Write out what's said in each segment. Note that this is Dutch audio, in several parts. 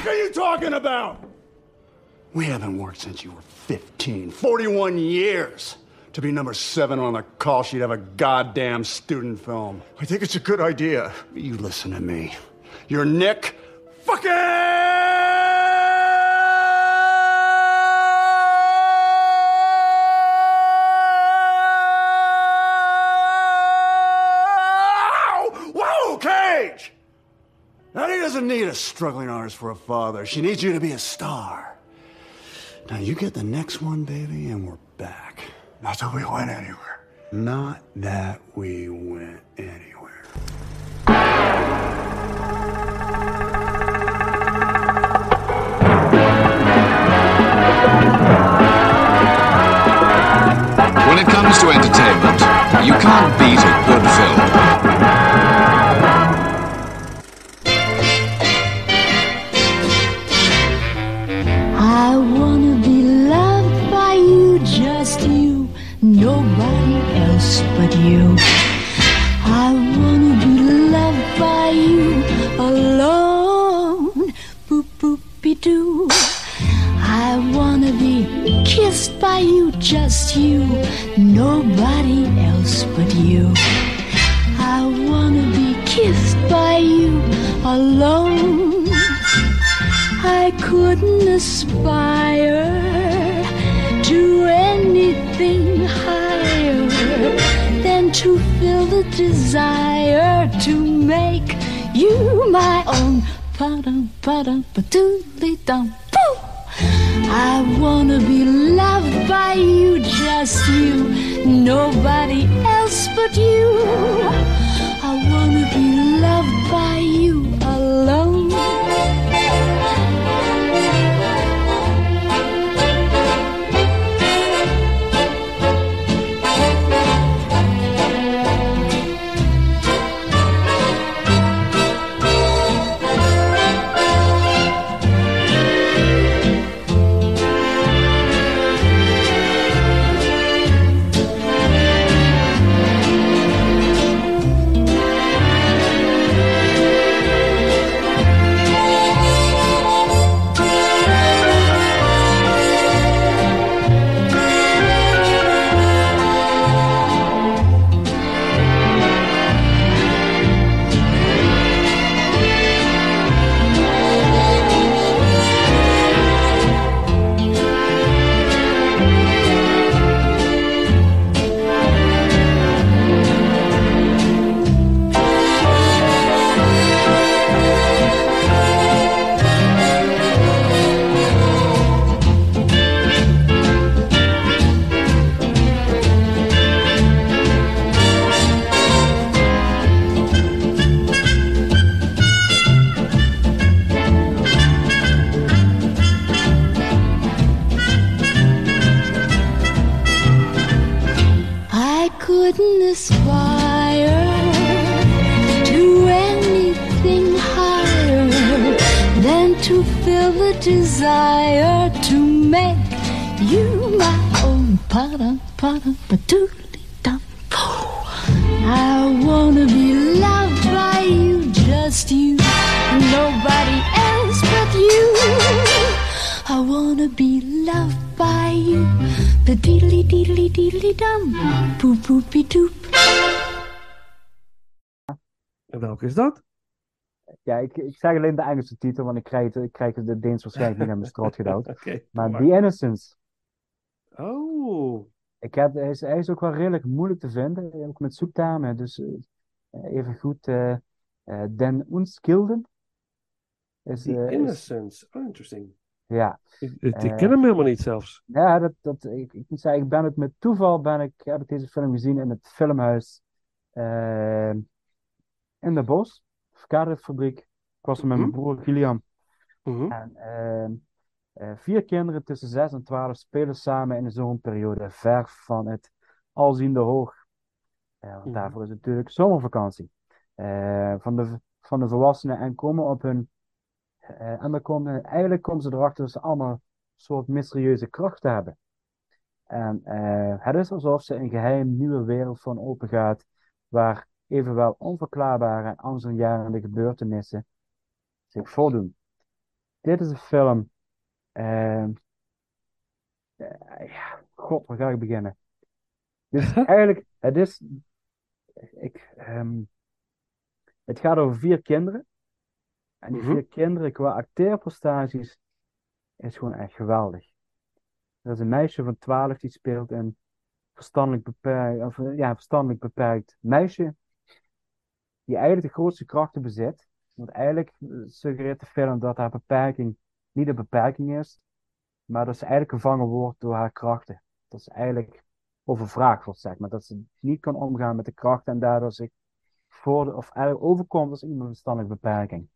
fuck are you talking about? We haven't worked since you were 15. 41 years. To be number seven on the call sheet of a goddamn student film. I think it's a good idea. You listen to me. You're Nick fucking. Whoa, Cage! Now, doesn't need a struggling artist for a father. She needs you to be a star. Now, you get the next one, baby, and we're back. Not that we went anywhere. Not that we went anywhere. When it comes to entertainment, you can't beat a good film. Nobody else but you. I wanna be kissed by you alone. I couldn't aspire to anything higher than to feel the desire to make you my own. I wanna be loved by you, just you, nobody else but you. I wanna be loved by you to feel the desire to make you my own. Pada, pada, ba-doodly dum. I wanna be loved by you, just you, nobody else but you. I wanna be loved by you. The diddly diddly diddly dum. Boop boopie doop. En welke is dat? Ja, ik, ik zeg alleen de Engelse titel, want ik krijg, het- ik krijg het de Deens waarschijnlijk niet naar mijn strot gedouwd. Maar maar- The Innocence. Oh, Ik heb, hij, is, hij is ook wel redelijk moeilijk te vinden, ook met zoektermen. Dus eh, even goed, eh eh, Den Unskilden. Is, The is- Innocence. Oh, interesting. ja. Ik, ik ken hem helemaal niet zelfs. Ja, dat, dat, ik, ik moet zeggen, ik ben ook met toeval ben ik, heb ik deze film gezien in het filmhuis in de Bos, Verkaderfabriek. Ik was er met mijn Mhm. broer Gilliam. Mhm. En ehm, eh, vier kinderen tussen 6 en 12 spelen samen in de zomerperiode, ver van het alziende hoog. Eh, want Mhm. daarvoor is het natuurlijk zomervakantie. Eh, van de, van de volwassenen en komen op hun. en dan komen, eigenlijk komen ze erachter dat ze allemaal een soort mysterieuze krachten hebben. En het is alsof ze een geheim nieuwe wereld van open gaat, waar evenwel onverklaarbare en angstaanjagende gebeurtenissen zich voordoen. dit is een film. ehm, eh, ja, god, waar ga ik beginnen? Is eigenlijk, het is, ik, ehm, het gaat over vier kinderen. En die Mhm. vier kinderen qua acteerprestaties is gewoon echt geweldig. Er is een meisje van 12 die speelt een verstandelijk beperkt, of, ja, verstandelijk beperkt meisje. Die eigenlijk de grootste krachten bezit. Want eigenlijk suggereert de film dat haar beperking niet een beperking is, maar dat ze eigenlijk gevangen wordt door haar krachten. Dat ze eigenlijk overvraagd wordt, zeg maar. Dat ze niet kan omgaan met de krachten en daardoor zich voor de, of eigenlijk overkomt als iemand met een verstandelijke beperking.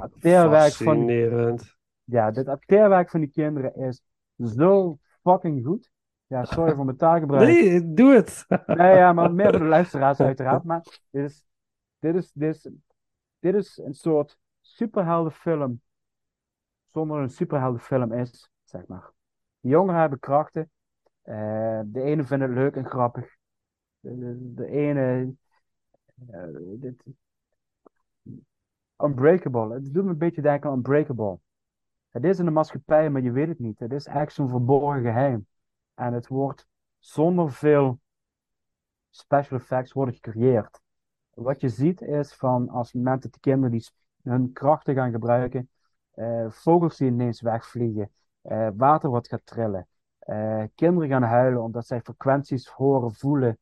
Acteerwerk van, Fascinerend. ja, dit acteerwerk van die kinderen is zo fucking goed. Ja, sorry voor mijn taalgebruik. Nee, doe het. Nee, ja, maar meer voor de luisteraars uiteraard. Maar dit is, dit is, dit dit is een soort superheldenfilm zonder een superheldenfilm is, zeg maar. Jongeren hebben krachten. Eh, de ene vindt het leuk en grappig. De, de, ene... eh, dit, Unbreakable. Het doet me een beetje denken aan Unbreakable. Het is in de maatschappij, maar je weet het niet. Het is echt zo'n verborgen geheim. En het wordt zonder veel special effects worden gecreëerd. Wat je ziet is van als mensen, die kinderen die hun krachten gaan gebruiken, eh, vogels die ineens wegvliegen, eh, water wat gaat trillen, eh, kinderen gaan huilen omdat zij frequenties horen, voelen.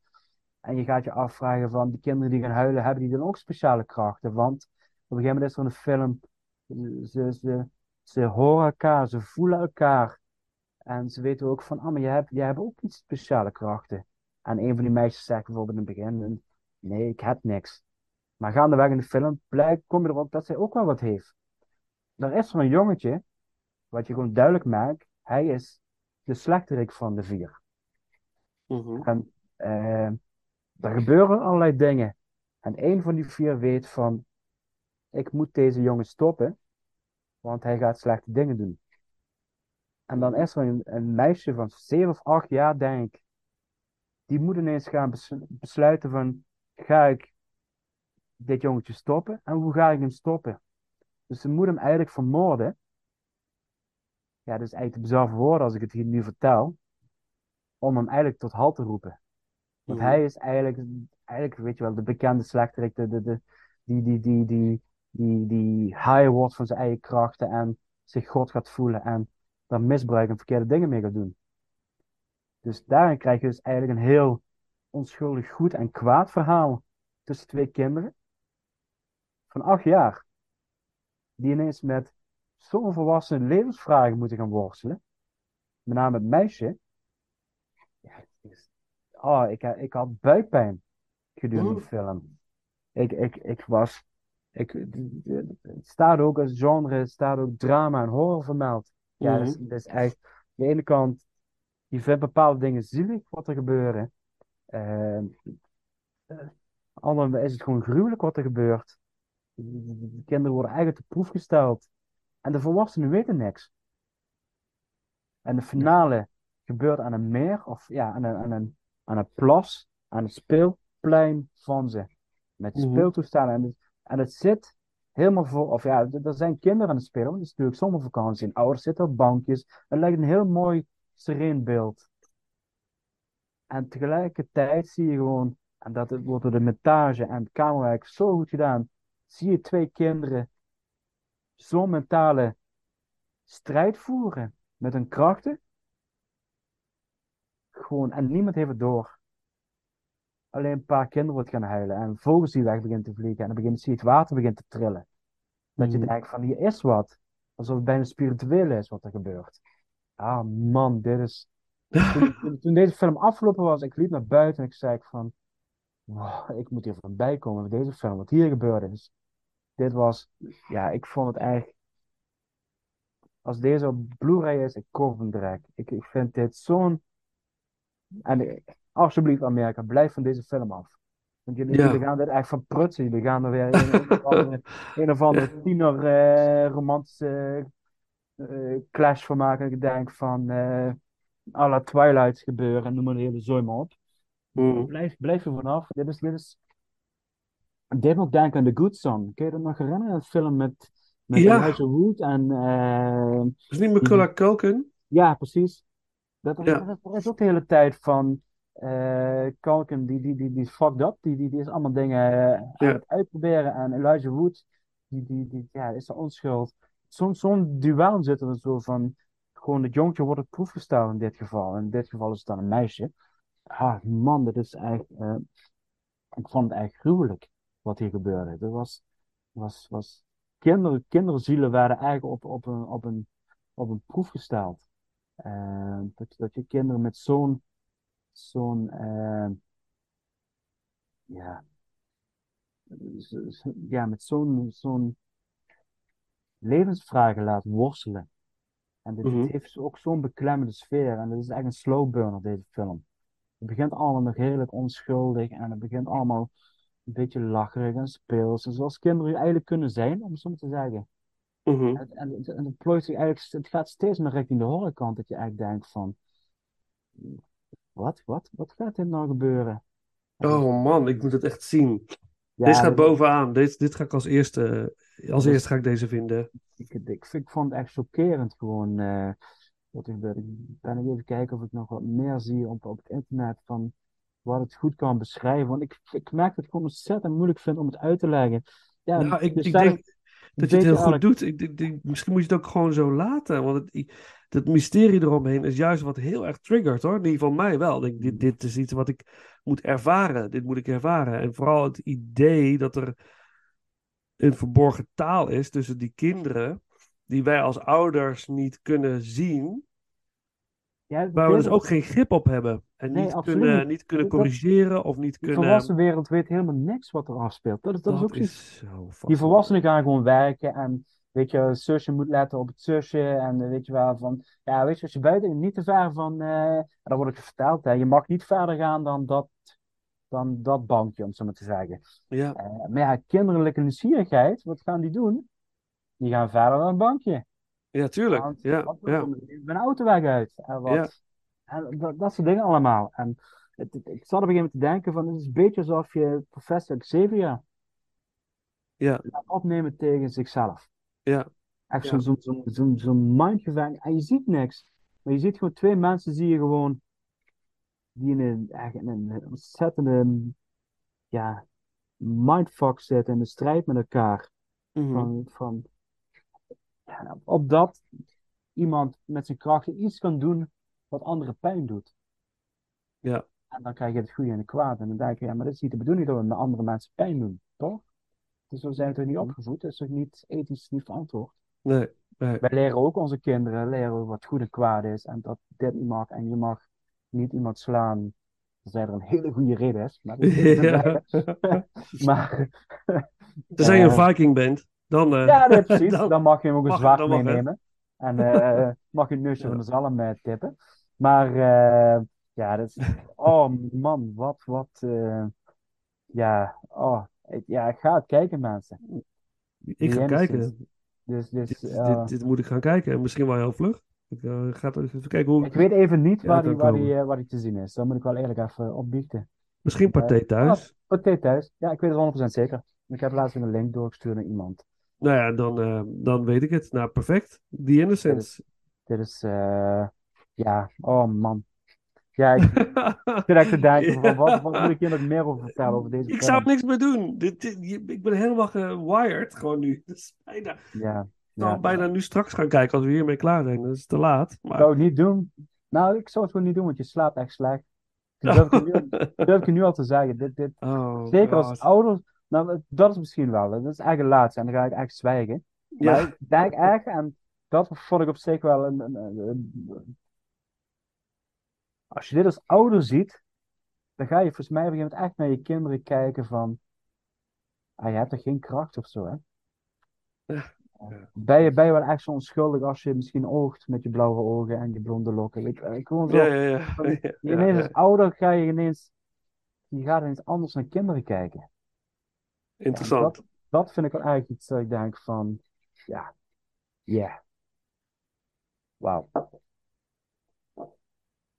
En je gaat je afvragen van die kinderen die gaan huilen, hebben die dan ook speciale krachten? Want op een gegeven moment is er een film, ze, ze, ze horen elkaar, ze voelen elkaar. En ze weten ook van, ah, maar jij hebt, jij hebt ook iets speciale krachten. En een van die meisjes zegt bijvoorbeeld in het begin, nee, ik heb niks. Maar gaandeweg in de film blijkt, kom je erop dat zij ook wel wat heeft. Er is zo'n jongetje, wat je gewoon duidelijk merkt, hij is de slechterik van de vier. Mhm. En eh, er gebeuren allerlei dingen. En een van die vier weet van, ik moet deze jongen stoppen, want hij gaat slechte dingen doen. En dan is er een, een meisje van zeven of acht jaar, denk ik, die moet ineens gaan bes- besluiten van, ga ik dit jongetje stoppen en hoe ga ik hem stoppen? Dus ze moet hem eigenlijk vermoorden. Ja, dat is eigenlijk te bizar voor woorden als ik het hier nu vertel. Om hem eigenlijk tot halt te roepen. Want Mhm. hij is eigenlijk, eigenlijk, weet je wel, de bekende slechterik, de, de, de, die, die, die, die, die, die high wordt van zijn eigen krachten en zich God gaat voelen en daar misbruik en verkeerde dingen mee gaat doen. Dus daarin krijg je dus eigenlijk een heel onschuldig goed en kwaad verhaal tussen twee kinderen van acht jaar, die ineens met zo'n volwassen levensvragen moeten gaan worstelen. Met name het meisje. Ja, het is- oh, ik, ik had buikpijn gedurende de film. Ik, ik, ik was. Ik, het staat ook als genre, het staat ook drama en horror vermeld. Ja, dat is, Mhm. dat is echt. Aan de ene kant, je vindt bepaalde dingen zielig wat er gebeuren. Eh, eh, aan de andere kant is het gewoon gruwelijk wat er gebeurt. De kinderen worden eigenlijk te proef gesteld. En de volwassenen weten niks. En de finale gebeurt aan een meer, of ja, aan een, aan een, aan een plas, aan het speelplein van ze. Met Mhm. speeltoestellen. En het, en het zit helemaal vol, of ja, er er zijn kinderen aan het spelen, want het is natuurlijk zomervakantie. En ouders zitten op bankjes. Het lijkt een heel mooi, sereen beeld. En tegelijkertijd zie je gewoon, en dat het wordt door de montage en het camerawerk zo goed gedaan, zie je twee kinderen zo'n mentale strijd voeren met hun krachten. Gewoon, en niemand heeft het door. Alleen een paar kinderen wordt gaan huilen en vogels die weg beginnen te vliegen en dan begint, zie je het water begint te trillen. Dat je Mhm. denkt van hier is wat. Alsof het bijna spiritueel is wat er gebeurt. Ah man, dit is... Toen, toen- deze film afgelopen was, ik liep naar buiten en ik zei van... "Wow, ik moet hier voorbij komen met deze film, wat hier gebeurd is. Dit was... Ja, ik vond het echt... Als deze op Blu-ray is, ik koop hem direct. Ik, ik vind dit zo'n... En alsjeblieft Amerika, blijf van deze film af. Want jullie, Ja. jullie gaan dit echt van prutsen. Jullie gaan er weer een, of andere, een of andere tiener eh, romantische eh, clash van maken. Ik denk van eh à la Twilight gebeuren. Noem maar de hele zooi maar op. Mhm. Blijf, blijf er vanaf. Dit is, dit is... Me ook denken aan The Good Son. Kun je dat nog herinneren? Een film met Met Ja. Elijah Wood en... eh, Is niet McCullough Culkin? ja, precies. Dat, Ja. dat, dat is ook de hele tijd van... eh Culkin, die, die, die, die is fucked up. Die, die, die is allemaal dingen eh, aan het uitproberen. En Elijah Wood, die, die, die ja, is de onschuld. Zo'n zo'n duel zit er zo van... Gewoon het jongetje wordt op proef gesteld in dit geval. In dit geval is het dan een meisje. Ah, man, dit is echt... eh, ik vond het echt gruwelijk wat hier gebeurde. Er was... was, was kinder, kinderzielen werden eigenlijk op, op, een, op, een, op een proef gesteld. Eh, dat, dat je kinderen met zo'n, zo'n, eh, ja, ja, met zo'n, zo'n levensvragen laat worstelen. En dit, dit Mhm. heeft ook zo'n beklemmende sfeer. En het is echt een slow burner, deze film. Het begint allemaal nog heerlijk onschuldig en het begint allemaal een beetje lacherig en speels. En zoals kinderen eigenlijk kunnen zijn, om het zo maar te zeggen. Mhm. En, en, het- en het plooit zich eigenlijk, het gaat steeds meer richting de horrorkant, dat je eigenlijk denkt van, wat, wat, wat gaat dit nou gebeuren? Oh man, ik moet het echt zien. Ja, Dit gaat bovenaan. Dit, dit ga ik als eerste, als eerste ga ik deze vinden. ik, ik, vond het echt chockerend gewoon, eh, wat er gebeurde. Ik ben even kijken of ik nog wat meer zie op, op het internet van wat het goed kan beschrijven. Want ik, ik merk dat ik het gewoon ontzettend moeilijk vind om het uit te leggen. Ja, Nou, ik, je ik denk dat je het heel goed doet. Ik, denk- misschien moet je het ook gewoon zo laten. Want het, dat mysterie eromheen is juist wat heel erg triggert hoor. In ieder geval mij wel. Ik dit, dit is iets wat ik moet ervaren. Dit moet ik ervaren. En vooral het idee dat er een verborgen taal is tussen die kinderen. Die wij als ouders niet kunnen zien. Ja, Waar we dus ook geen grip op hebben. En Nee, niet, absoluut kunnen, niet. kunnen corrigeren of niet De kunnen... volwassen wereld weet helemaal niks wat er afspeelt. Dat is, dat is ook is zo Die volwassenen gaan gewoon werken en weet je, zusje moet letten op het zusje en weet je wel van, ja weet je, als je buiten niet te ver van, en dan wordt ik verteld, hè, je mag niet verder gaan dan dat, dan dat bankje, om zo maar te zeggen. Ja, Eh, maar ja, kinderlijke nieuwsgierigheid, wat gaan die doen? Die gaan verder dan het bankje. Ja, tuurlijk. Want, Ja, mijn auto uit. En, wat, Ja. en dat, dat soort dingen allemaal. En het, het- ik zat op een gegeven moment te denken van, het is een beetje alsof je professor Xavier Ja. laat opnemen tegen zichzelf. Ja. Echt zo'n zo'n zo'n zo'n zo'n mindgevangen. En je ziet niks. Maar je ziet gewoon twee mensen, zie je gewoon, die in een, in een ontzettende, ja, mindfuck zitten in de strijd met elkaar. Mhm. Van, van, ja, op dat iemand met zijn krachten iets kan doen wat anderen pijn doet. Ja. En dan krijg je het goede en het kwaad. En dan denk je, ja, maar dit is niet de bedoeling dat we met andere mensen pijn doen, toch? Dus zo zijn we toch niet opgevoed? Dat is toch niet ethisch niet verantwoord? Nee, nee. Wij leren ook onze kinderen leren we wat goed en kwaad is. En dat dit niet mag. En je mag niet iemand slaan. Tenzij er een hele goede reden is. Maar, dat Ja. maar Tenzij je een Viking bent, dan... eh, Ja, nee, precies. dan- Dan mag je hem ook een zwaard dan meenemen. En eh, mag je een neusje Ja. van de zalm eh, tippen. Maar eh, ja, dat is... Oh man, wat, wat... eh, ja, oh, ik, ja, ik ga het kijken, mensen. ik ga kijken. Dus, dus Dit, eh, dit, dit moet ik gaan kijken. En misschien wel heel vlug. Ik eh, ga even kijken hoe... ik weet even niet waar, die, waar, die, eh, waar die te zien is. Dat moet ik wel eerlijk even opbiechten. Misschien Pathé thuis. Oké, thuis. Ja, ik weet het 100% zeker. Ik heb laatst een link doorgestuurd naar iemand. Nou ja, dan, eh, dan weet ik het. Nou, perfect. The Innocents. Dit is, eh, ja, oh man. Ja, ik zit echt te denken, van, wat, wat moet ik hier nog meer over vertellen over deze Ik film? zou niks meer doen. Dit, ik ben helemaal gewired gewoon nu. Dat is bijna, ik Ja, zou ja. bijna nu straks gaan kijken als we hiermee klaar zijn. Dat is te laat. Maar... Zou ik niet doen? Nou, ik zou het gewoon niet doen, want je slaapt echt slecht. Dat durf ik nu, durf ik nu al te zeggen. Dit, dit, Oh, zeker als ouders, nou, dat is misschien wel. Dat is eigenlijk laatste en dan ga ik echt zwijgen. Maar Ja. ik denk echt, en dat vond ik op zich wel een, een, Als je dit als ouder ziet, dan ga je volgens mij op een gegeven moment echt naar je kinderen kijken van... Ah, je hebt toch geen kracht of zo, hè? Ja. Ben je, ben je wel echt zo onschuldig als je misschien oogt met je blauwe ogen en je blonde lokken? Weet je, wel? gewoon zo. Ja, ja, ja. ineens als ouder ga je ineens... Je gaat ineens anders naar kinderen kijken. Interessant. Dat, dat vind ik wel eigenlijk iets dat ik denk van... Ja, ja. Wauw,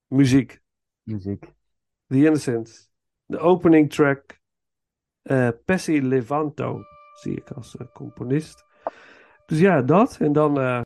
Muziek. muziek. The Innocents. De opening track. eh Pessi Levanto. Zie ik als eh, componist. Dus ja, dat. En dan. eh,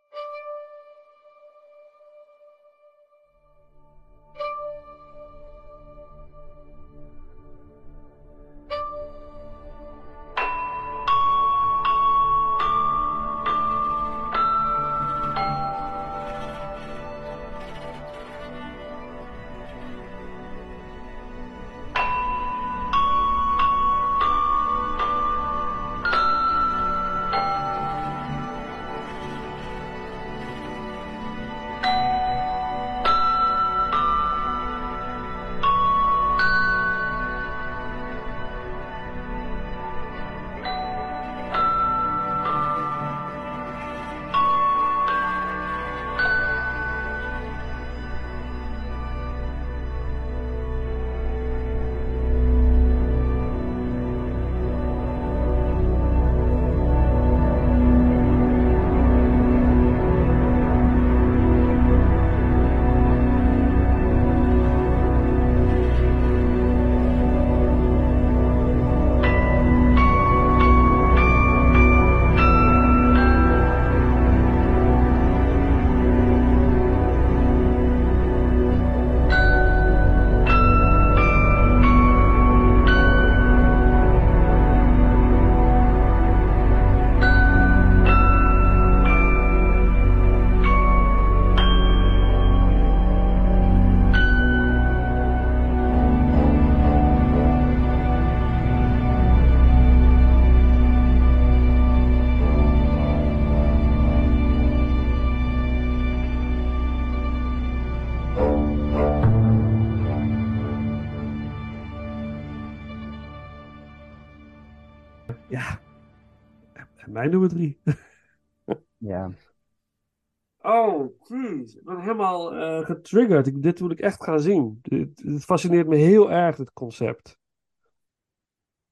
getriggerd. Ik, dit wil ik echt gaan zien. Dit, het fascineert me heel erg, dit concept.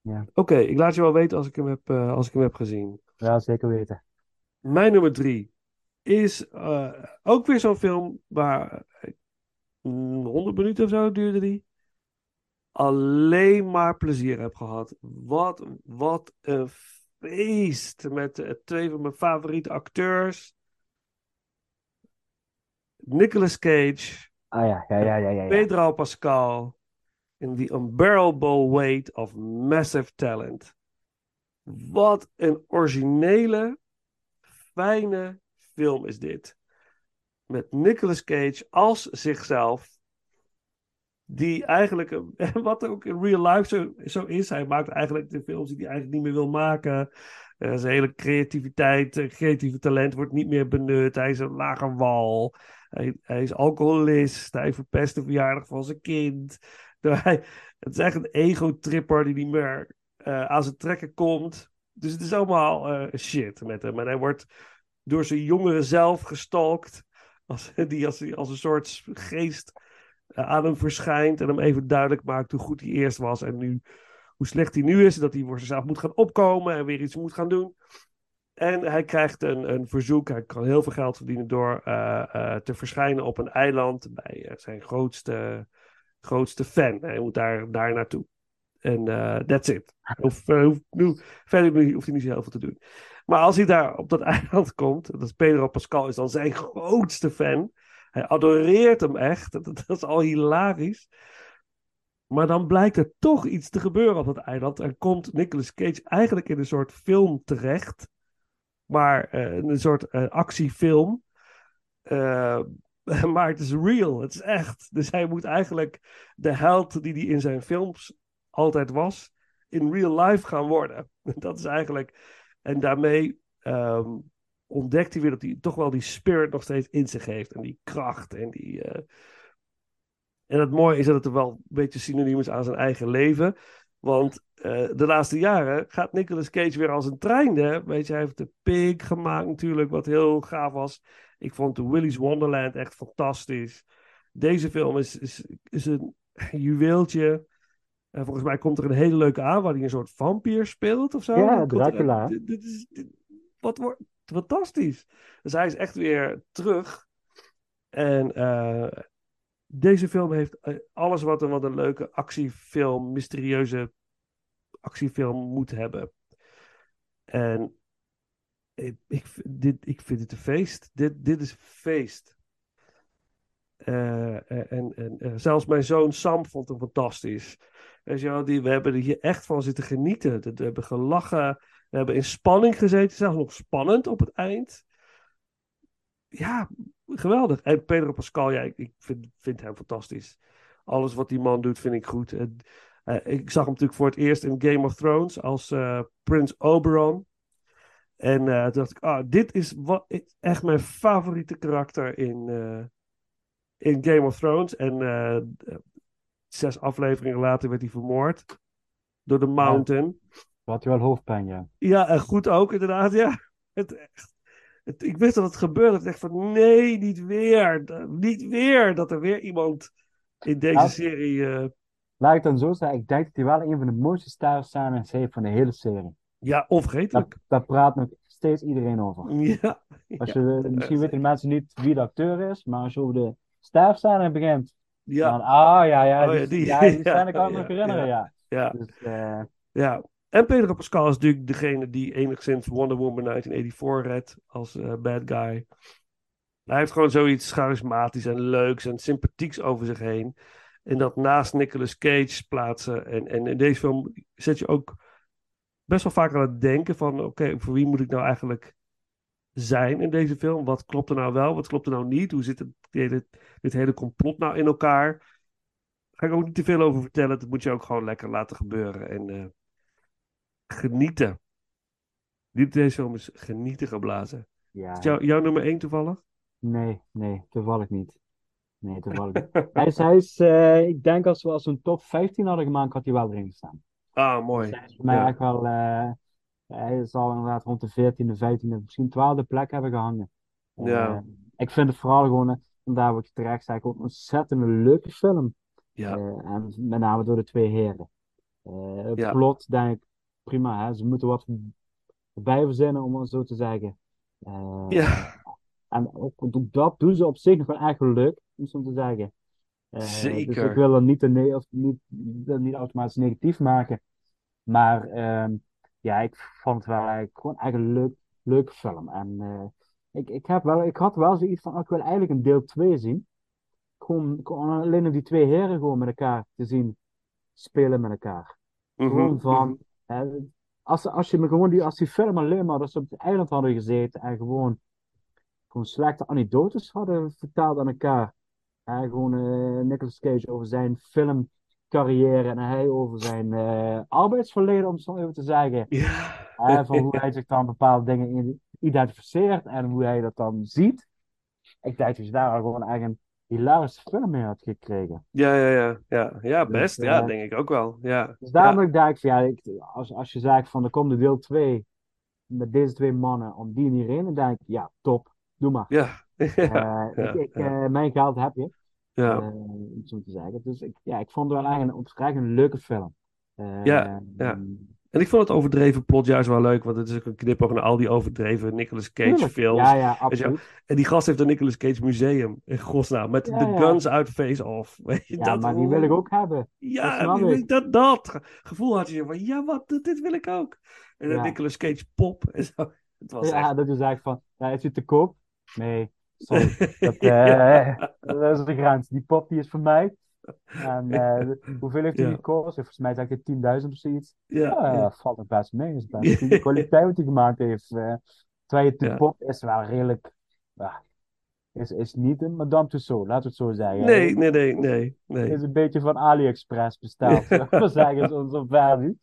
Ja. Oké, ik laat je wel weten als ik hem heb, eh, als ik hem heb gezien. ja, zeker weten. Mijn nummer drie is eh, ook weer zo'n film waar eh, mm, 100 minuten of zo duurde die. Alleen maar plezier heb gehad. Wat, wat een feest met eh, twee van mijn favoriete acteurs. Nicolas Cage, Ah ja, ja, ja, ja. Pedro Pascal in The Unbearable Weight of Massive Talent. Wat een originele, fijne film is dit. Met Nicolas Cage als zichzelf. Die eigenlijk, wat ook in real life zo, zo is. Hij maakt eigenlijk de films die hij eigenlijk niet meer wil maken. Eh, zijn hele creativiteit, eh, creatieve talent wordt niet meer benut. Hij is een lage wal. Hij, hij is alcoholist. Hij verpest de verjaardag van zijn kind. Het is echt een ego-tripper die niet meer eh, aan zijn trekken komt. Dus het is allemaal eh, shit met hem. En hij wordt door zijn jongere zelf gestalkt. Als, die als, als een soort geest eh, aan hem verschijnt. En hem even duidelijk maakt hoe goed hij eerst was. En nu, hoe slecht hij nu is. En dat hij voor zichzelf moet gaan opkomen. En weer iets moet gaan doen. En hij krijgt een, een verzoek. Hij kan heel veel geld verdienen door eh, eh, te verschijnen op een eiland. Bij eh, zijn grootste, grootste fan. Hij moet daar, daar naartoe. En that's it. Hoef, nu, verder hoeft hij niet zo heel veel te doen. Maar als hij daar op dat eiland komt, dat Pedro Pascal is dan zijn grootste fan. Hij adoreert hem echt. Dat, dat is al hilarisch. Maar dan blijkt er toch iets te gebeuren op dat eiland. En komt Nicolas Cage eigenlijk in een soort film terecht. Maar eh, een soort eh, actiefilm. Eh, maar het is real. Het is echt. Dus hij moet eigenlijk de held die hij in zijn films altijd was, in real life gaan worden. Dat is eigenlijk. En daarmee ehm, ontdekt hij weer dat hij toch wel die spirit nog steeds in zich heeft. En die kracht en die. En het mooie is dat het er wel een beetje synoniem is aan zijn eigen leven. Want eh, de laatste jaren gaat Nicolas Cage weer als een trein. Hè? Weet je, hij heeft de Pig gemaakt natuurlijk, wat heel gaaf was. Ik vond de Willy's Wonderland echt fantastisch. Deze film is, is, is een juweeltje. En volgens mij komt er een hele leuke aan waar hij een soort vampier speelt of zo. Ja, er- Dracula. dit, dit is, dit- wat wordt fantastisch. Dus hij is echt weer terug. En eh, deze film heeft eh, alles wat een, wat een leuke actiefilm, mysterieuze actiefilm moet hebben. En ik, dit, ik vind het een feest. Dit, dit is feest. Eh, eh, en, en zelfs mijn zoon Sam vond hem fantastisch. Je wel, die, we hebben er hier echt van zitten genieten. We hebben gelachen. We hebben in spanning gezeten. Zelfs nog spannend op het eind. Ja, geweldig. En Pedro Pascal, ja, ik, vind, vind hem fantastisch. Alles wat die man doet, vind ik goed. En, eh, ik zag hem natuurlijk voor het eerst in Game of Thrones als eh Prins Oberon. En eh, toen dacht ik, ah, dit is wat, echt mijn favoriete karakter in, in Game of Thrones. En zes afleveringen later werd hij vermoord door de Mountain. Wat had je wel hoofdpijn, ja. Ja, en goed ook, inderdaad. Ja. Het, echt, het, ik wist dat het gebeurde. Ik dacht van, nee, niet weer. Niet weer. Dat er weer iemand in deze Ja. serie... eh, Laat ik dan zo zeggen, ik denk dat hij wel een van de mooiste starscènes heeft van de hele serie. ja, Daar, onvergetelijk. daar praat nog steeds iedereen over. Ja. Als ja, je, misschien weten de mensen niet wie de acteur is, maar als je over de sterfscène begint, ja, dan, ah ja, ja, Oh, ja, die, ja, die ja, scène kan ik me ja, nog herinneren, ja. ja, Dus, eh, ja. En Pedro Pascal is natuurlijk degene die enigszins Wonder Woman 1984 redt als eh, bad guy. Hij heeft gewoon zoiets charismatisch en leuks en sympathieks over zich heen. En dat naast Nicolas Cage plaatsen. En, en in deze film zet je ook best wel vaak aan het denken van... Oké, voor wie moet ik nou eigenlijk zijn in deze film? Wat klopt er nou wel? Wat klopt er nou niet? Hoe zit het, dit, dit hele complot nou in elkaar? Daar ga ik ook niet te veel over vertellen. Dat moet je ook gewoon lekker laten gebeuren. En eh, genieten. Dit deze film is genieten geblazen. ja, Is jou, jouw nummer 1 toevallig? nee, nee, toevallig niet. Nee, toevallig niet. Hij is, hij is eh, ik denk als we als een top 15 hadden gemaakt, had hij wel erin gestaan. Ah, mooi. Hij is voor mij Ja. echt wel, eh, hij zal inderdaad rond de 14e, 15e, misschien 12e plek hebben gehangen. Eh, Ja. ik vind het vooral gewoon, eh, vandaar wat je terecht zei, ook een ontzettend leuke film. Ja, en met name door de twee heren. Het Ja. plot, denk ik, prima. Hè? Ze moeten wat bij verzinnen, om het zo te zeggen. Eh, ja. En ook, dat doen ze op zich nog wel echt leuk, om zo te zeggen. Eh, Dus Zeker. ik wil er niet, of niet, niet automatisch negatief maken. Maar ehm, ja, ik vond het wel eigenlijk gewoon echt een leuk, leuke film. En eh, ik, ik, heb wel, ik had wel zoiets van, oh, ik wil eigenlijk een deel 2 zien. Gewoon, gewoon alleen om die twee heren gewoon met elkaar te zien spelen met elkaar. Gewoon Mhm, van, mhm. hè, als, als je me gewoon die, als die film alleen maar, dat ze op het eiland hadden gezeten en gewoon, gewoon slechte anekdotes hadden verteld aan elkaar. Hè, gewoon eh Nicolas Cage over zijn filmcarrière en hij over zijn eh, arbeidsverleden, om het zo even te zeggen. Ja. Van hoe hij zich dan bepaalde dingen in- identificeert en hoe hij dat dan ziet. Ik denk dat je daar gewoon echt een hilarische film mee had gekregen. Ja, ja, ja, ja. Ja, Dus, best. Ja, eh, denk ik ook wel. Ja. Dus daarom Ja. dat ik van ja, ik, als, als je zegt van er komt de deel 2 met deze twee mannen om die en hierin, dan denk ik ja, top, doe maar. Ja. Eh, ik, eh, mijn geld heb je, Ja. om zo te zeggen. Dus ik, ja, ik vond het wel eigenlijk een, een leuke film. Ja, ja. En ik vond het overdreven plot juist wel leuk, want het is ook een knipoog naar al die overdreven Nicolas Cage tuurlijk. films. Ja, ja, absoluut. En die gast heeft een Nicolas Cage museum, in godsnaam, met Ja, de ja. guns uit Face Off. Weet je, Ja, dat, maar die wil ik ook hebben. Ja, dat ik. dat, dat ge- gevoel had je van, ja, wat, dit, wil ik ook. En Ja. Nicolas Cage pop en zo. Het was Ja, echt... dat is eigenlijk van, ja, is het te koop? Nee, sorry. Dat, eh, dat is de grens. Die pop die is voor mij. En eh, hoeveel heeft hij Ja. gekost? Volgens mij zeg ik 10.000 of zoiets. Ja, Ja, ja. valt nog best mee. Is best de kwaliteit wat hij gemaakt heeft. eh terwijl de pop is wel redelijk. ja, is, is niet een Madame Tussauds, laten we het zo zeggen. Nee, nee, nee, nee, nee. Is een beetje van AliExpress besteld. we zeggen, zo'n zo versie.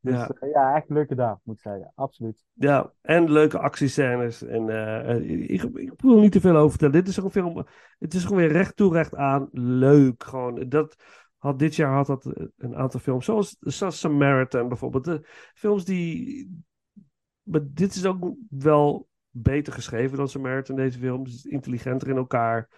Dus Ja. ja. ja, echt leuke dag, moet ik zeggen. Absoluut. Ja, en leuke actiescènes. En eh, eh, ik, ik wil er niet te veel over vertellen. Dit is gewoon een film. Het is gewoon weer recht toe, recht aan. Leuk. Gewoon. Dat had dit jaar had dat eh, een aantal films. Zoals, zoals Samaritan bijvoorbeeld. De films die. Maar dit is ook wel beter geschreven dan Samaritan, deze film. Het is intelligenter in elkaar.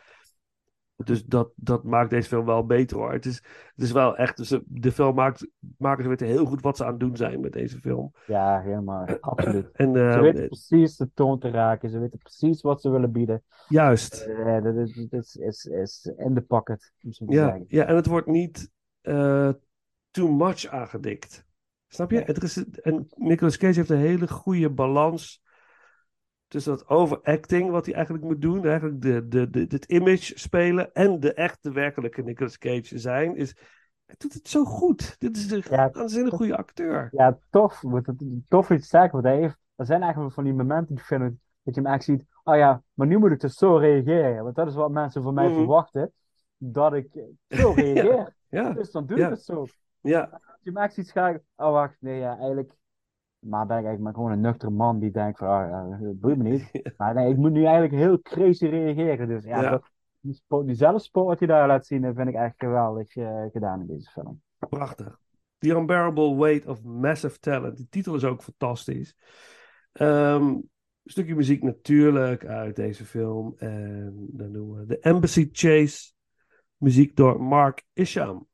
Dus dat, dat maakt deze film wel beter hoor. Het is, het is wel echt. Dus de, de film maakt, makers weten heel goed wat ze aan het doen zijn met deze film. Ja, helemaal. Absoluut. En eh, Ze weten precies de toon te raken. Ze weten precies wat ze willen bieden. juist. Eh, dat is, dat is, is, is in de pocket, Ja, zeggen. ja, en het wordt niet eh, too much aangedikt. Snap je? Het is, en Nicolas Cage heeft een hele goede balans tussen dat overacting wat hij eigenlijk moet doen, eigenlijk de, de, de, het image spelen en de echte werkelijke Nicolas Cage zijn, is hij doet het zo goed. Dit is een Ja, waanzinnig goede acteur. Ja, tof. Tof iets zeggen wat hij heeft. Er zijn eigenlijk van die momenten die ik vind dat je hem echt ziet. Oh ja, maar nu moet ik dus zo reageren. Want dat is wat mensen van mij Mhm. verwachten. Dat ik zo reageer. Ja, Dus dan doe ik het zo. ja, Als je hem echt ziet gaan. Oh wacht, nee ja, eigenlijk. Maar ben ik eigenlijk maar gewoon een nuchtere man die denkt van, ah ja, dat boeit me niet. Maar nee, ik moet nu eigenlijk heel crazy reageren. Dus ja, Ja. Dat, die, wat hij daar laat zien, dat vind ik echt geweldig eh, gedaan in deze film. prachtig. The Unbearable Weight of Massive Talent. Die titel is ook fantastisch. Ehm, stukje muziek natuurlijk uit deze film. En dan doen we The Embassy Chase. Muziek door Mark Isham.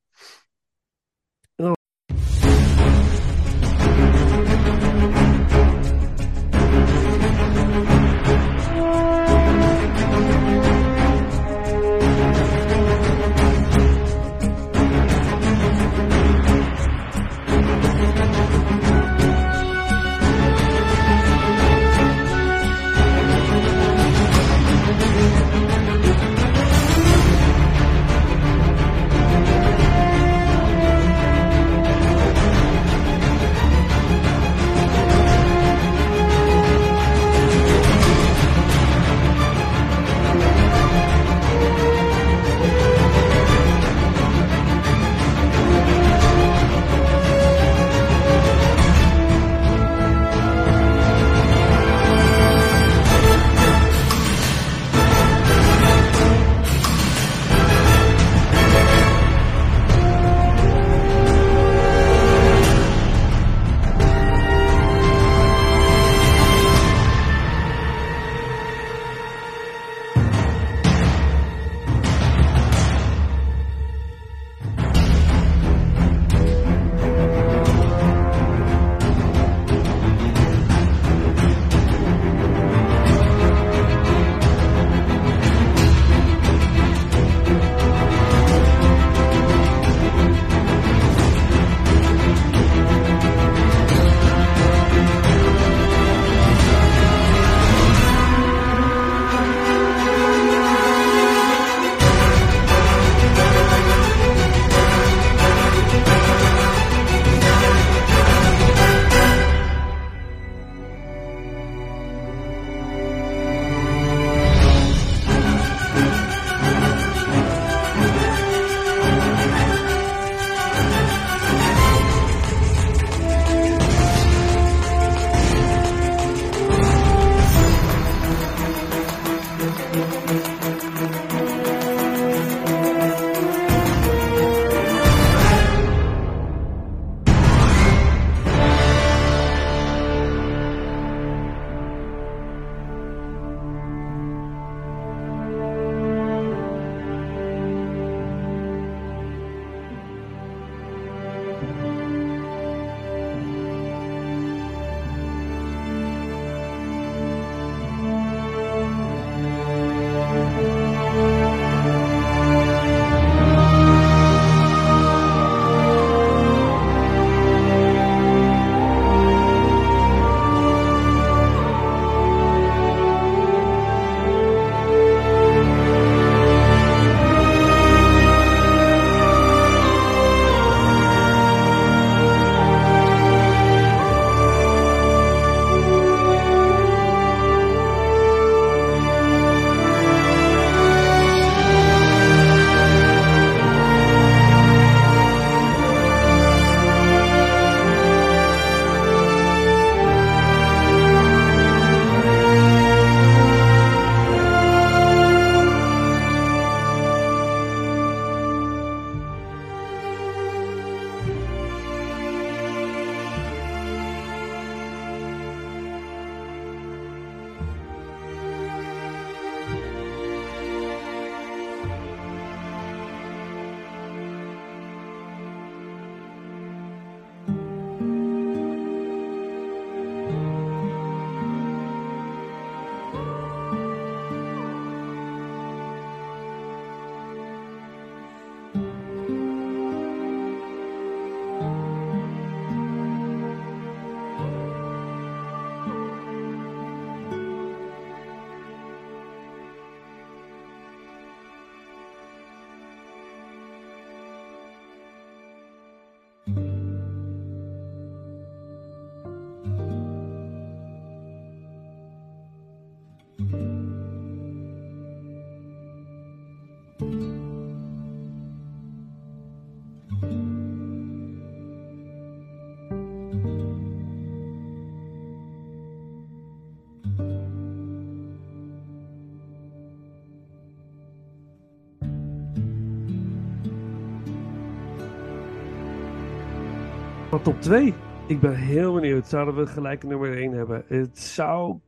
Top 2. Ik ben heel benieuwd. Zouden we gelijk nummer 1 hebben? Het zou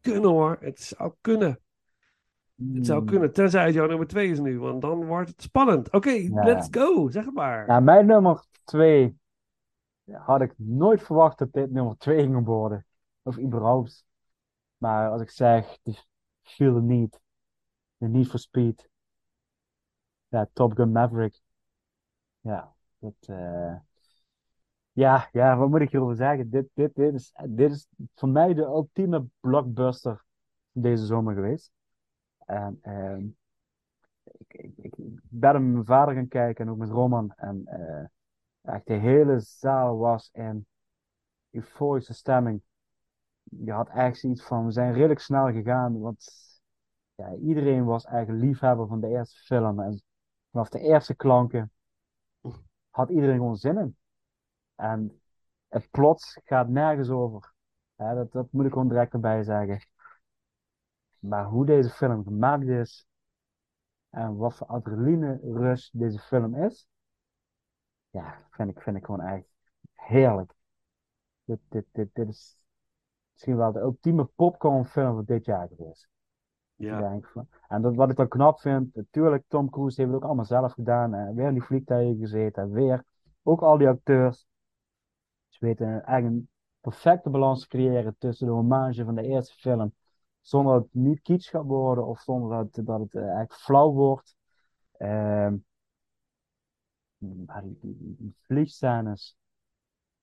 kunnen hoor. Het zou kunnen. Het zou Hmm. kunnen. Tenzij het jouw nummer 2 is nu. Want dan wordt het spannend. Oké, Ja. let's go. Zeg het maar. Ja, mijn nummer 2 had ik nooit verwacht dat dit nummer 2 ging worden. Of überhaupt. Maar als ik zeg, the Feel the Need, The Need for Speed. Ja, Top Gun Maverick. Ja, dat, eh, ja, ja, wat moet ik hierover zeggen? Dit, dit, dit, is, dit is voor mij de ultieme blockbuster deze zomer geweest. En ehm, ik, ik, ik ben met mijn vader gaan kijken en ook met Roman. En eh, echt de hele zaal was in euforische stemming. Je had echt zoiets van, we zijn redelijk snel gegaan, want ja, iedereen was eigenlijk liefhebber van de eerste film. En vanaf de eerste klanken had iedereen gewoon zin in. En het plot gaat nergens over. Ja, dat, dat moet ik gewoon direct erbij zeggen. Maar hoe deze film gemaakt is en wat voor adrenaline rush deze film is, ja, vind ik, vind ik gewoon echt heerlijk. Dit, dit, dit, dit is misschien wel de ultieme popcornfilm van dit jaar geweest. Ja. Denk ik van. En dat, wat ik dan knap vind, natuurlijk, Tom Cruise heeft het ook allemaal zelf gedaan. En weer in die vliegtuigen gezeten. En weer, ook al die acteurs. Weten eigenlijk een perfecte balans te creëren tussen de hommage van de eerste film. Zonder dat het niet kitsch gaat worden of zonder dat, dat het eh, eigenlijk flauw wordt. Maar die, die, die- die vliegscènes,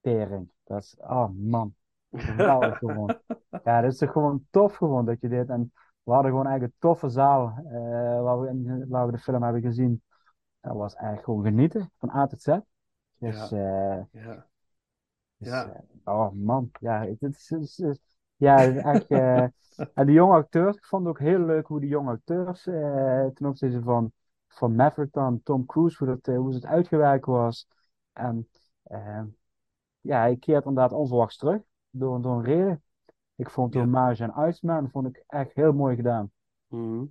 tering. Dat is, oh man, geweldig gewoon. Ja, dat is toch gewoon tof gewoon dat je dit. En we hadden gewoon eigenlijk een toffe zaal eh, waar, we waar we de film hebben gezien. Dat was eigenlijk gewoon genieten van A tot Z. Dus eh, Ja. Dus, Ja. eh, oh man, ja, het is, het is- het is- ja, het is echt. eh, en de jonge acteurs, ik vond het ook heel leuk hoe de jonge acteurs eh, ten opzichte van, van Maverick dan, Tom Cruise, hoe, dat, hoe het uitgewerkt was. En ja, hij keert inderdaad onverwachts terug door, door een reden. Ik vond de Ja. hommage aan Iceman vond ik echt heel mooi gedaan. Mhm.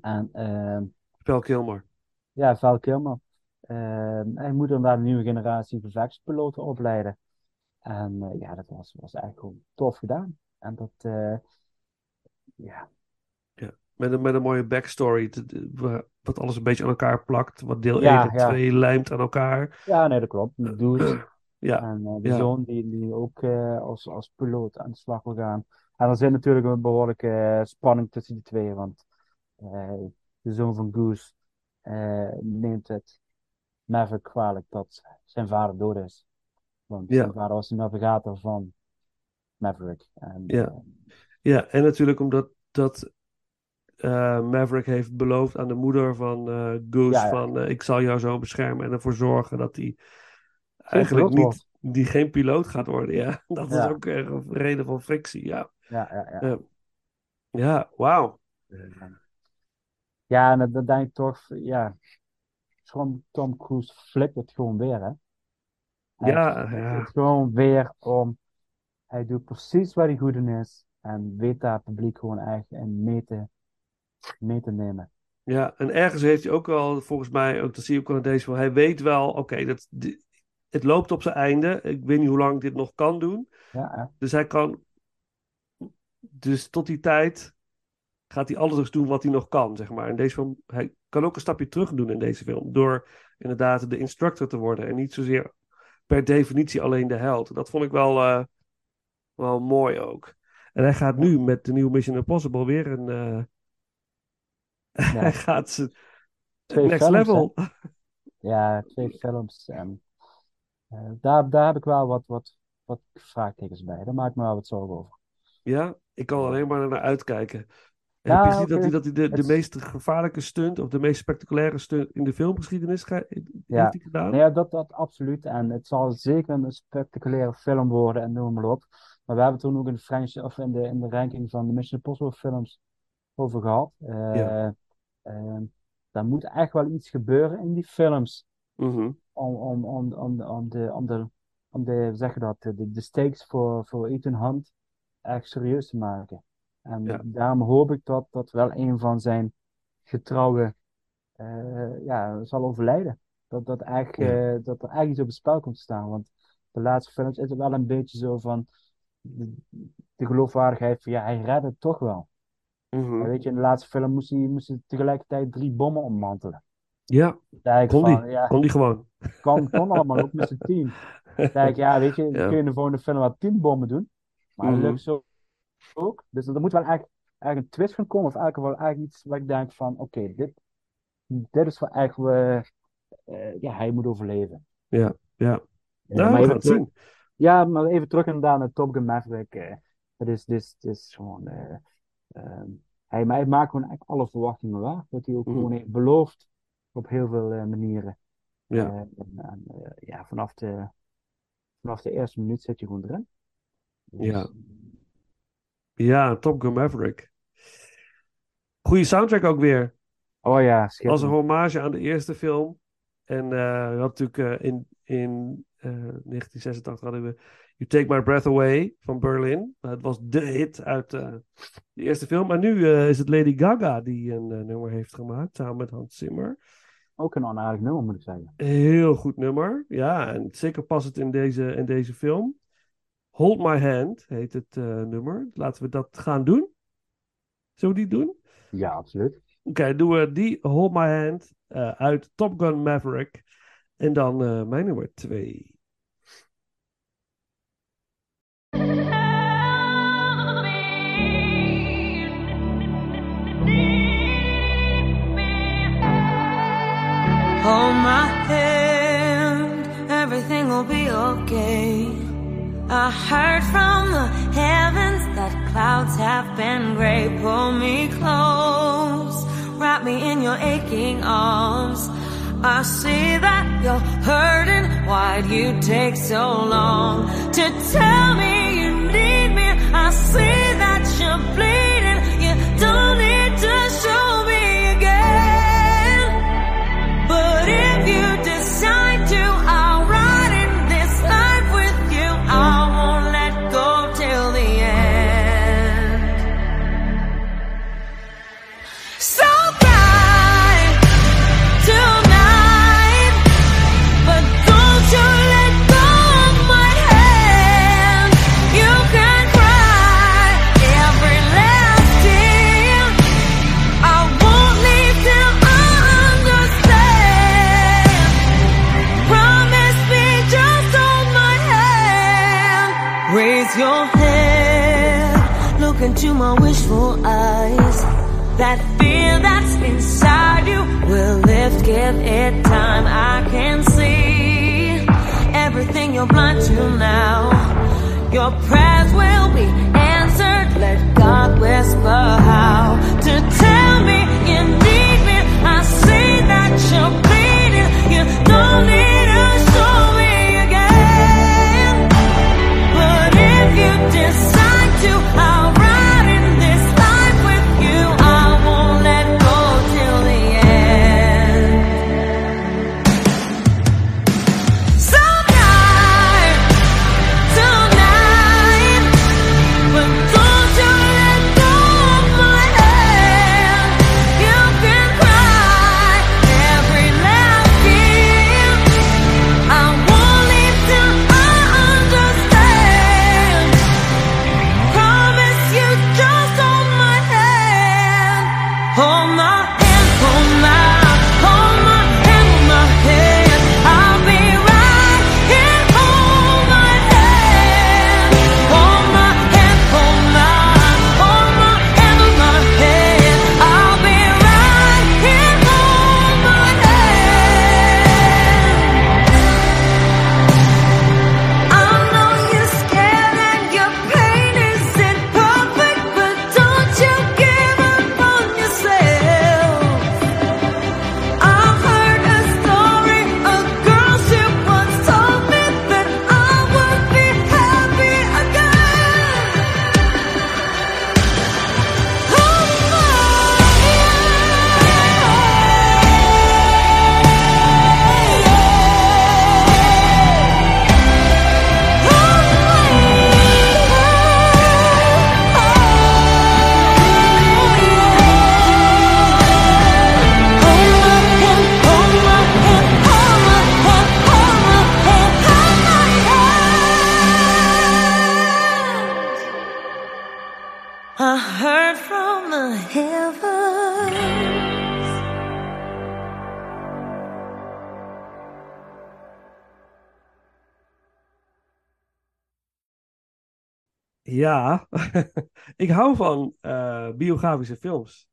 En eh, Val Kilmer. ja, Val Kilmer. Eh, hij moet inderdaad een nieuwe generatie gevechtspiloten opleiden. En eh, ja, dat was, was eigenlijk gewoon tof gedaan. En dat, eh, ja, Met een, met een mooie backstory. wat alles een beetje aan elkaar plakt. Wat deel Ja, 1 en ja. 2 lijmt aan elkaar. ja, nee, dat klopt. Dude. Ja, En eh, de ja. zoon die, die ook als, als piloot aan de slag wil gaan. En er zit natuurlijk een behoorlijke eh, spanning tussen die twee. Want de zoon van Goose neemt het Maverick kwalijk dat zijn vader dood is. Want Ja. vader was de navigator van Maverick. En, Ja. eh, ja, en natuurlijk omdat dat, eh, Maverick heeft beloofd aan de moeder van eh, Goose Ja, ja. van ik zal jou zo beschermen en ervoor zorgen dat hij eigenlijk niet, die geen piloot gaat worden. Ja, dat is ook een reden van frictie. Ja, ja, ja, ja. Ja. ja wauw. Ja, en dat, dat denk ik toch, ja. Tom Cruise flipt het gewoon weer, hè. Hij Ja, ja. het gewoon weer om. Hij doet precies waar hij goed in is. En weet daar het publiek gewoon echt in mee te, mee te nemen. Ja, en ergens heeft hij ook wel, volgens mij, ook dat zie je ook al in deze film, hij weet wel, oké, dat het loopt op zijn einde. Ik weet niet hoe lang ik dit nog kan doen. Ja? Dus hij kan, dus tot die tijd gaat hij alles doen wat hij nog kan, zeg maar. In deze film, hij kan ook een stapje terug doen in deze film, door inderdaad de instructor te worden en niet zozeer per definitie alleen de held. Dat vond ik wel, eh, wel mooi ook. En hij gaat nu met de nieuwe Mission Impossible weer een, eh, Ja. hij gaat ze Twee next films, level. Ja, twee films. En, eh, daar, daar heb ik wel wat, wat, wat vraagtekens bij. Daar maak ik me wel wat zorgen over. Ja, ik kan alleen maar naar uitkijken. En je gezien dat oké. hij, dat hij de, de Het- meest gevaarlijke stunt of de meest spectaculaire stunt in de filmgeschiedenis heeft hij gedaan? Nee, ja, dat, dat absoluut. En het zal zeker een spectaculaire film worden en noem maar op. Maar we hebben toen ook in de, French, of in de, in de ranking van de Mission Impossible films over gehad. Eh, Ja. eh, daar moet echt wel iets gebeuren in die films Mhm. om, om, om, om, om de, om de, om de, zeg dat, de, de stakes voor, voor Ethan Hunt echt serieus te maken. En Ja. daarom hoop ik dat dat wel een van zijn getrouwe eh, ja, zal overlijden. Dat, dat, echt, Ja. eh, dat er echt iets op het spel komt te staan. Want de laatste films is het wel een beetje zo van de, de geloofwaardigheid van ja, hij redde het toch wel. Mhm. Weet je, in de laatste film moest hij, moest hij tegelijkertijd drie bommen ommantelen. Ja, kon van, die. ja, Kon die gewoon. kan, kon allemaal ook met zijn team. Dan denk ik, ja, weet je, Ja. kun je in de volgende film wel tien bommen doen. Maar dat Mhm. lukt zo ook. Dus er moet wel eigenlijk, eigenlijk een twist van komen. Of eigenlijk wel eigenlijk iets waar ik denk van, oké, dit, dit is wel eigenlijk, eh, eh, ja, hij moet overleven. Ja, ja. Ja, Nou, maar we even gaan terug-. Ja, maar even terug inderdaad naar Top Gun Maverick. eh, Het is, is, het is gewoon, eh, ehm, hij, maar hij maakt gewoon eigenlijk alle verwachtingen waar. Wat hij ook Mhm. gewoon heeft beloofd op heel veel manieren. Ja. En, en, ja, vanaf de, vanaf de eerste minuut zit je gewoon erin. Dus, Ja. Ja, Top Gun Maverick. Goede soundtrack ook weer. Oh ja, Als een hommage aan de eerste film. En je had natuurlijk eh, in, in eh, 1986 hadden we You Take My Breath Away van Berlin. het was de hit uit de eerste film. Maar nu is het Lady Gaga die een nummer heeft gemaakt samen met Hans Zimmer. Ook een onaardig nummer moet ik zeggen. Heel goed nummer. Ja, en zeker past het in deze, in deze film. Hold My Hand heet het eh, nummer. Laten we dat gaan doen. Zullen we die doen? Ja, absoluut. Oké, doen we die Hold My Hand eh, uit Top Gun Maverick. En dan eh, mijn nummer twee. Hold my I heard from the heavens that clouds have been gray. Pull me close, wrap me in your aching arms. I see that you're hurting. Why'd you take so long to tell me you need me? I see that you're bleeding. You don't need to show me again. But if you Your head, look into my wishful eyes. That fear that's inside you will lift, give it time. I can see everything you're blind to now. Your prayers will be answered. Let God whisper how to tell me you need me. I see that you're bleeding. You don't need a show decide to, I'll Ja, ik hou van eh, biografische films.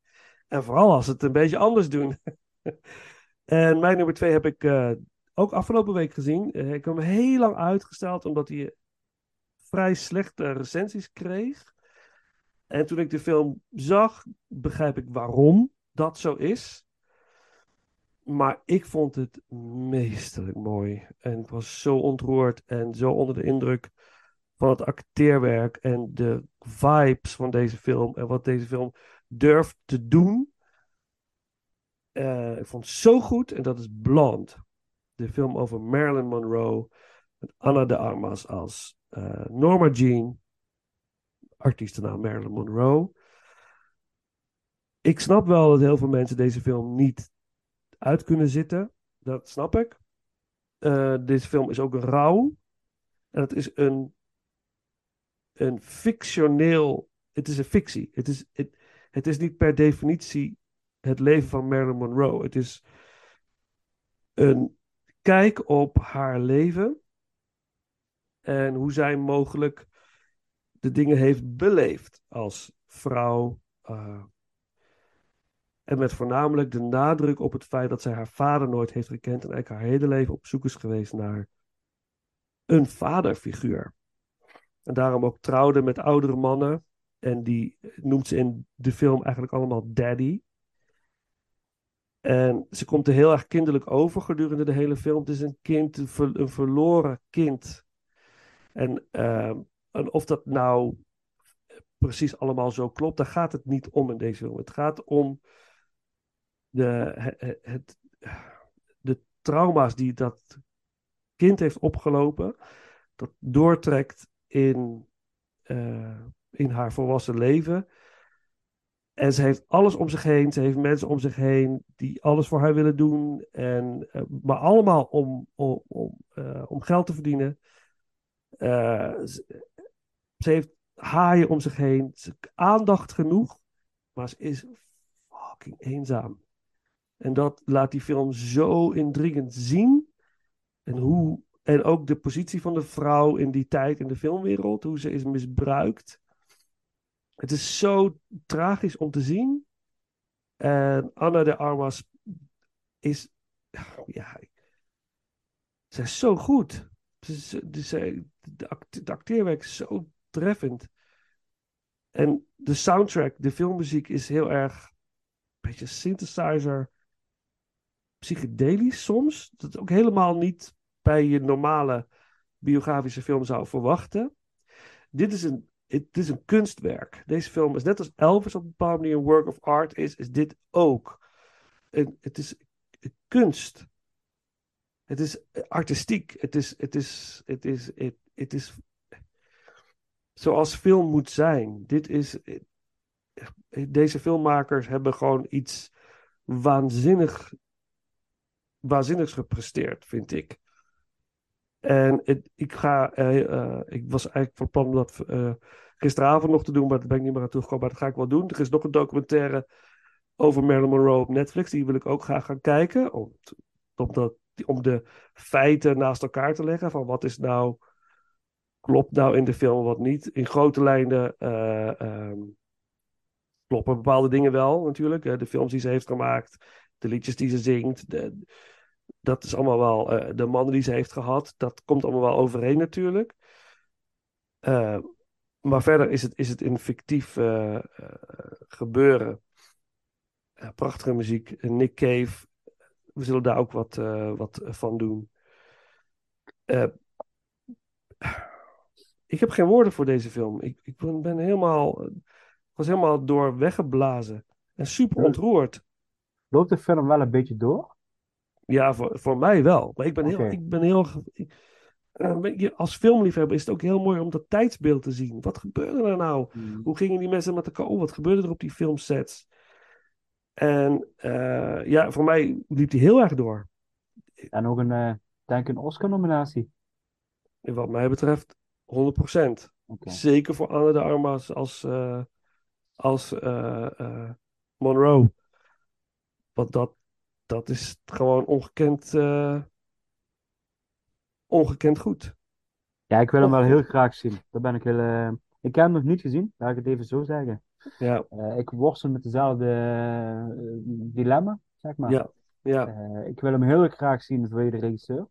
En vooral als ze het een beetje anders doen. en mijn nummer twee heb ik eh, ook afgelopen week gezien. Eh, ik heb hem heel lang uitgesteld, omdat hij vrij slechte recensies kreeg. En toen ik de film zag, begrijp ik waarom dat zo is. Maar ik vond het meesterlijk mooi. En ik was zo ontroerd en zo onder de indruk van het acteerwerk en de vibes van deze film. En wat deze film durft te doen. Eh, ik vond het zo goed. En dat is Blonde. De film over Marilyn Monroe. Met Anna de Armas als eh, Norma Jean. Artiestennaam Marilyn Monroe. Ik snap wel dat heel veel mensen deze film niet uit kunnen zitten. Dat snap ik. Eh, deze film is ook rauw. En het is een, een fictioneel. Het is een fictie. Het is, het, is niet per definitie het leven van Marilyn Monroe. Het is een kijk op haar leven. En hoe zij mogelijk de dingen heeft beleefd als vrouw. Uh, en met voornamelijk de nadruk op het feit dat zij haar vader nooit heeft gekend. En eigenlijk haar hele leven op zoek is geweest naar een vaderfiguur. En daarom ook trouwde met oudere mannen. En die noemt ze in de film eigenlijk allemaal daddy. En ze komt er heel erg kinderlijk over gedurende de hele film. Het is een kind, een, ver, een verloren kind. En, uh, en of dat nou precies allemaal zo klopt, daar gaat het niet om in deze film. Het gaat om de, het, de trauma's die dat kind heeft opgelopen, dat doortrekt in, uh, in haar volwassen leven. En ze heeft alles om zich heen. Ze heeft mensen om zich heen die alles voor haar willen doen. En, uh, maar allemaal om, om, om, uh, om geld te verdienen. Ze, ze, heeft haaien om zich heen. Ze, aandacht genoeg. Maar ze is fucking eenzaam. En dat laat die film zo indringend zien. En, hoe, en ook de positie van de vrouw in die tijd in de filmwereld. Hoe ze is misbruikt. Het is zo tragisch om te zien. En Anna de Armas is. Ja, zij is zo goed. Ze, de, de acteerwerk is zo treffend. En de soundtrack, de filmmuziek is heel erg. Een beetje synthesizer psychedelisch soms. Dat ook helemaal niet bij je normale biografische film zou verwachten. Dit is een, het is een kunstwerk. Deze film is net als Elvis op een bepaalde manier een work of art is, is dit ook. Het is kunst. Het is artistiek. Het is, het is, het is, het, het is zoals film moet zijn. Dit is, deze filmmakers hebben gewoon iets waanzinnig waanzinnigs gepresteerd, vind ik. En het, ik, ga, uh, uh, ik was eigenlijk van plan om dat uh, gisteravond nog te doen, maar daar ben ik niet meer aan toegekomen. Maar dat ga ik wel doen. Er is nog een documentaire over Marilyn Monroe op Netflix. Die wil ik ook graag gaan kijken. Om, om, de feiten naast elkaar te leggen. Van wat is nou. Klopt nou in de film, wat niet. In grote lijnen um, kloppen bepaalde dingen wel natuurlijk. de films die ze heeft gemaakt de liedjes die ze zingt, de, dat is allemaal wel, uh, de mannen die ze heeft gehad, dat komt allemaal wel overeen natuurlijk. Uh, maar verder is het, is het een fictief uh, gebeuren. prachtige muziek. Nick Cave, we zullen daar ook wat, wat van doen. ik heb geen woorden voor deze film. Ik, ik ben helemaal, was helemaal door weggeblazen. En super ontroerd. Loopt de film wel een beetje door? Ja, voor, voor mij wel. Maar ik ben okay. heel. Ik ben heel ik, uh, als filmliefhebber is het ook heel mooi om dat tijdsbeeld te zien. Wat gebeurde er nou? Mm. Hoe gingen die mensen met elkaar om? Wat gebeurde er op die filmsets? En uh, ja, voor mij liep die heel erg door. En ook een, uh, denk een Oscar-nominatie. Wat mij betreft, 100%. Okay. Zeker voor Anne de Armas als, als Monroe. Want dat, dat is gewoon ongekend, uh, ongekend goed. Ja, ik wil hem wel heel graag zien. Daar ben ik heel, uh, Ik heb hem nog niet gezien, laat ik het even zo zeggen. Ja, Eh, ik worstel met dezelfde eh, dilemma, zeg maar. ja, ja, Eh, ik wil hem heel graag zien voor de regisseur.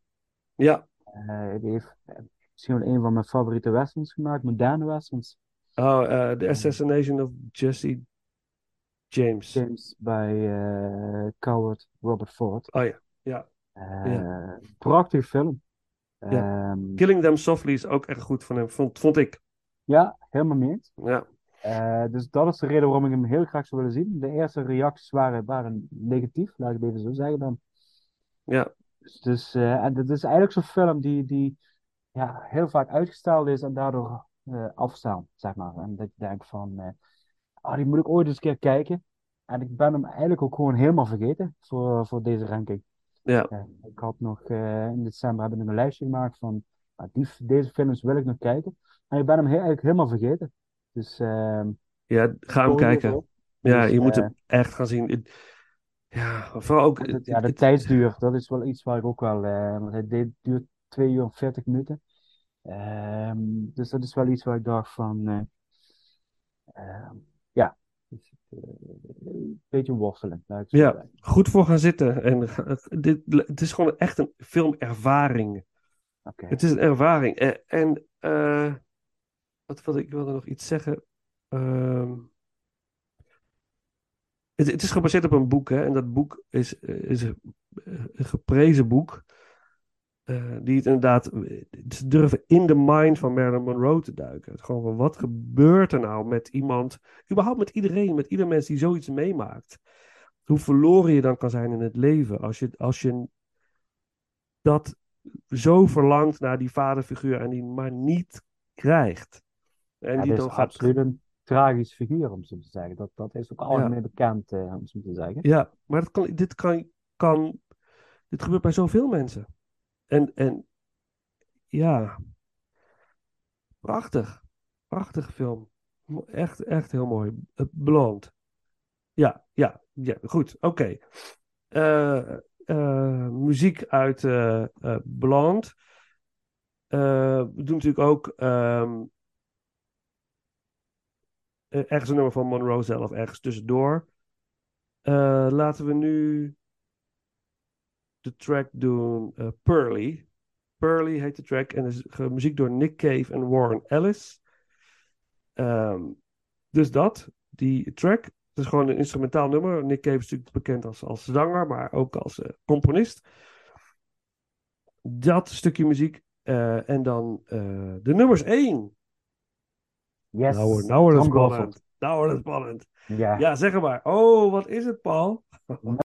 ja. Eh, die heeft eh, misschien wel een van mijn favoriete westerns gemaakt, moderne westerns. Oh, eh, The Assassination of Jesse James. James bij eh, Coward Robert Ford. Oh ja, ja. Eh, Prachtige film. Ja. Ehm, Killing Them Softly is ook echt goed van hem, vond, vond ik. ja, helemaal mee eens. Ja, Eh, dus dat is de reden waarom ik hem heel graag zou willen zien. De eerste reacties waren, waren negatief, laat ik het even zo zeggen dan. ja, Dus, dus en het is eigenlijk zo'n film die, die ja, heel vaak uitgesteld is en daardoor afstaan, zeg maar. En dat je denkt van, ah, die moet ik ooit eens een keer kijken. En ik ben hem eigenlijk ook gewoon helemaal vergeten voor, voor deze ranking. ja. Eh, ik had nog, eh, in december heb ik nog een lijstje gemaakt van, ah, die, deze films wil ik nog kijken. En ik ben hem eigenlijk helemaal vergeten. Dus ehm Ja, ga hem kijken. Ja, Dus, je moet eh, hem echt gaan zien. Ja, vooral ook... Het- ja, de het- tijdsduur, dat is wel iets waar ik ook wel. eh want het dit duurt 2 uur en 40 minuten. Ehm, dus dat is wel iets waar ik dacht van. eh, ehm, ja, dus, eh, een beetje worstelen. Ja. zeggen. Goed voor gaan zitten. En dit, het is gewoon echt een filmervaring. Oké. Het is een ervaring. En, en eh, wat wilde ik wilde nog iets zeggen. Ehm, het, het is gebaseerd op een boek, hè? En dat boek is, is een, een geprezen boek. Eh, die het inderdaad. Ze durven in de mind van Marilyn Monroe te duiken. Het gewoon van wat gebeurt er nou met iemand. Überhaupt met iedereen, met ieder mens die zoiets meemaakt. Hoe verloren je dan kan zijn in het leven. Als je, als je dat zo verlangt naar die vaderfiguur en die maar niet krijgt. En Ja, die dan is gaat. absoluut een tragisch figuur, om zo te zeggen. Dat, dat is ook algemeen bekend, eh, om zo te zeggen. Ja, maar dat kan, dit kan, kan. Dit gebeurt bij zoveel mensen. En, en ja. Prachtig. Prachtige film. Echt, echt heel mooi. Eh, Blond. Ja, ja, ja, goed. Oké. Eh, eh, muziek uit eh, Blond. We doen natuurlijk ook ehm, eh, ergens een nummer van Monroe zelf, ergens tussendoor. Laten we nu de track doen eh, Pearly. Pearly heet de track en is muziek door Nick Cave en Warren Ellis. Ehm, dus dat, die track. Het is gewoon een instrumentaal nummer. Nick Cave is natuurlijk bekend als, als zanger, maar ook als eh, componist. Dat stukje muziek. eh, en dan eh, de nummers 1. Yes, Nou, wordt- nou wordt het spannend. Nou wordt het spannend. Ja. Ja, zeg maar. Oh, wat is het, Paul?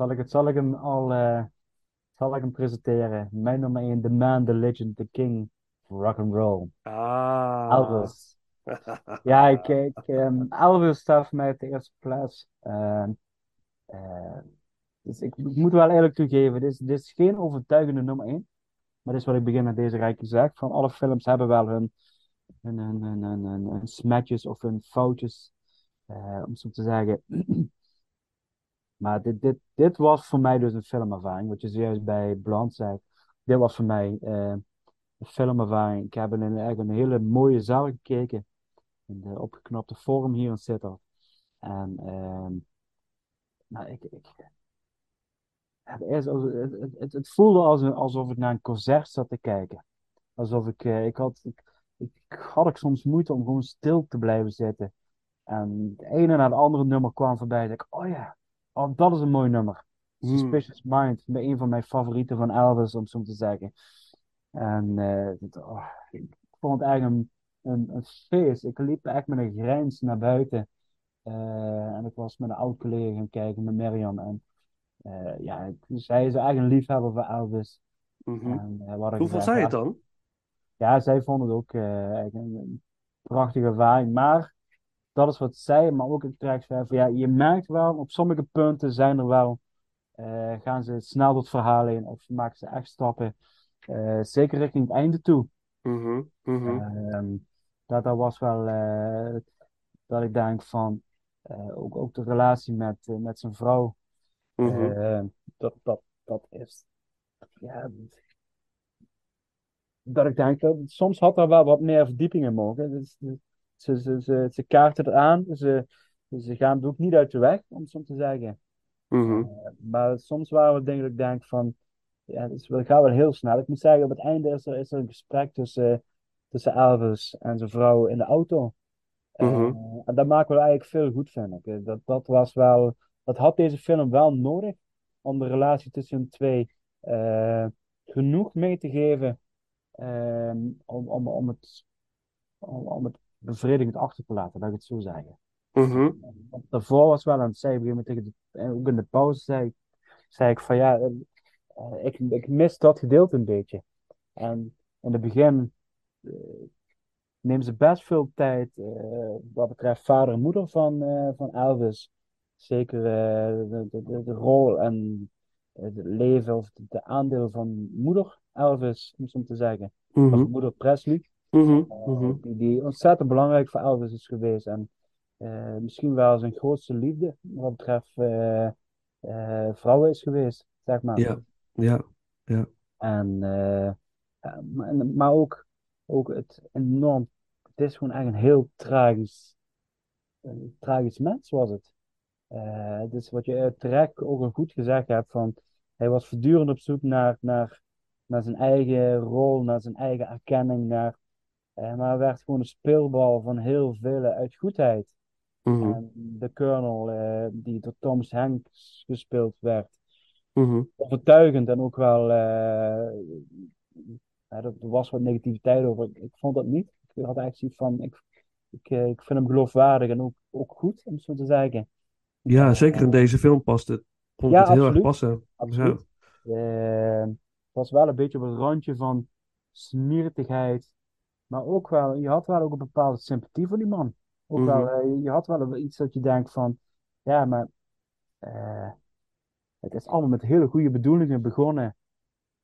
Zal ik, het, zal ik hem al eh, zal ik hem presenteren? Mijn nummer 1, The Man, The Legend, The King Rock and Roll. Ah. Elvis. Ja, ik, ik, ehm, Elvis staat voor mij op de eerste plaats. Ehm, eh, dus ik, ik moet wel eerlijk toegeven, dit is, dit is geen overtuigende nummer 1. Maar dit is wat ik begin met deze rijke zeg. Van alle films hebben wel hun, hun, hun, hun, hun, hun- hun smetjes of hun foutjes, eh, om zo te zeggen. Maar dit, dit, dit was voor mij dus een filmervaring, wat je zojuist bij Blond zei. Dit was voor mij eh, een filmervaring. Ik heb in een, echt een hele mooie zaal gekeken, in de opgeknapte vorm hier in Sittard. En ehm, nou, ik, ik, het, is, als- het, voelde alsof ik naar een concert zat te kijken. Alsof ik, eh, ik had, ik, ik had ik soms moeite om gewoon stil te blijven zitten. En het ene na het andere nummer kwam voorbij. En ik, oh ja, oh, dat is een mooi nummer. Hmm. Suspicious Mind, een van mijn favorieten van Elvis, om zo te zeggen. En eh, oh, ik vond het eigenlijk een, een, een feest. Ik liep echt met een grijns naar buiten. Eh, en ik was met een oud collega gaan kijken, met Mirjam. En eh, ja, zij is eigenlijk een liefhebber van Elvis. Mhm. En, eh, we hadden Hoe vond gezegd, zij ja, het dan? ja, zij vonden het ook een, een prachtige ervaring. Maar dat is wat zij, maar ook zei van ja, je merkt wel, op sommige punten zijn er wel, eh, gaan ze snel door het verhaal heen of maken ze echt stappen, eh, zeker richting het einde toe. Mhm, mhm. Ehm, dat, dat was wel eh, dat ik denk van, ook, ook de relatie met, met zijn vrouw, Mhm. eh, dat, dat, dat is, ja, dat ik denk, dat, soms had er wel wat meer verdieping in mogen. Dus, dus, ze, ze, ze, ze kaarten het aan, ze, ze gaan het ook niet uit de weg, om het zo te zeggen. Mhm. Maar soms waren we dingen dat ik denk van, ja, het is wel- het gaat wel heel snel. Ik moet zeggen, op het einde is er, is er een gesprek tussen, tussen Elvis en zijn vrouw in de auto. Eh, Mhm. en dat maken we eigenlijk veel goed, vind ik. Eh, Dat, dat was wel, dat had deze film wel nodig om de relatie tussen hun twee eh, genoeg mee te geven ehm, om, om, om, het, om, om het bevredigend achter te laten, laat ik het zo zeggen. Mhm. Daarvoor was wel, en dat zei ik op een gegeven moment tegen de, en ook in de pauze, zei, ik- zei ik van ja, eh, eh, ik, ik mis dat gedeelte een beetje. En in het begin eh, nemen ze best veel tijd wat betreft vader en moeder van, van Elvis. Zeker de, de, rol en het leven of de, de aandeel van moeder Elvis, om het zo te zeggen. Of Mhm. moeder Presley. Mhm. Eh, Mhm. die, die ontzettend belangrijk voor Elvis is geweest. En eh, misschien wel zijn grootste liefde wat betreft eh, vrouwen is geweest, zeg maar. Ja, ja, ja. En, maar, ook, ook het enorm, het is gewoon echt een heel tragisch, een tragisch mens was het. Is wat je terecht ook al goed gezegd hebt, van hij was voortdurend op zoek naar, naar, naar zijn eigen rol, naar zijn eigen erkenning, naar, maar hij werd gewoon een speelbal van heel vele uit goedheid. Mhm. En de Colonel, eh, die door Thomas Hanks gespeeld werd, Mhm. overtuigend en ook wel. eh, ja, er was wat negativiteit over. Ik, ik vond dat niet. Ik had eigenlijk zoiets van. Ik, ik, eh, ik vind hem geloofwaardig en ook, ook goed, om het zo te zeggen. Ja, zeker in deze film past het. Vond Ja, het heel erg passen. Absoluut. Eh, het was wel een beetje op het randje van smerigheid. Maar ook wel, je had wel ook een bepaalde sympathie voor die man. Ook Mhm. wel, eh, je had wel iets dat je denkt van, ja, maar eh, het is allemaal met hele goede bedoelingen begonnen.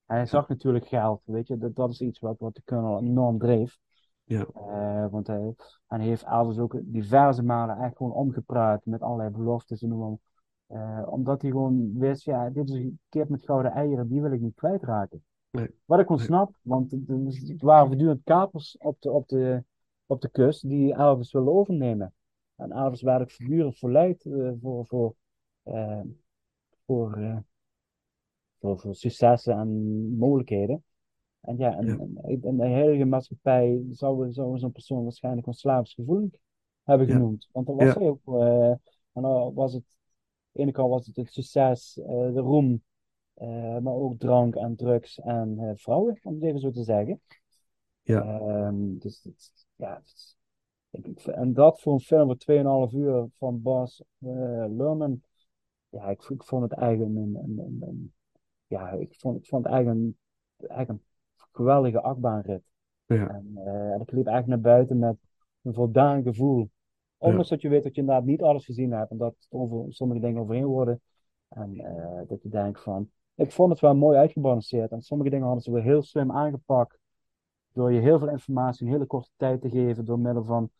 En hij zag natuurlijk geld, weet je, dat, dat is iets wat, wat de Colonel enorm dreef. Ja. Eh, want hij, en hij heeft Elvis ook diverse malen echt gewoon omgepraat met allerlei beloftes en noem. Eh, omdat hij gewoon wist, ja, dit is een kip met gouden eieren, die wil ik niet kwijtraken. Nee. Wat ik gewoon Nee. snap, want het waren voortdurend kapers op de, op de, op de kust die Elvis wilden overnemen. En Elvis werd ook voortdurend verleid eh, voor, voor, eh, voor, eh, voor, voor successen en mogelijkheden. En ja, en, Ja. en, en de hele maatschappij zou, zou zo'n persoon waarschijnlijk gewoon slavingsgevoelig hebben Ja. genoemd. Want dat was Ja. hij ook. en dan was het, aan de ene kant was het het succes, de roem, eh, maar ook drank en drugs en eh, vrouwen, om het even zo te zeggen. Ja. Ehm, dus het- ja, het ik, en dat voor een film van 2,5 uur van Bas Lerman, ja, ik, ik vond het eigenlijk een, een, een, een- ja, ik vond, ik vond het eigenlijk een, eigenlijk een geweldige achtbaanrit. Ja. En, en ik liep eigenlijk naar buiten met een voldaan gevoel. Ondanks dat je weet dat je inderdaad niet alles gezien hebt en dat over, sommige dingen overheen worden. En dat je denkt van, ik vond het wel mooi uitgebalanceerd. En sommige dingen hadden ze wel heel slim aangepakt. Door je heel veel informatie in hele korte tijd te geven. Door middel van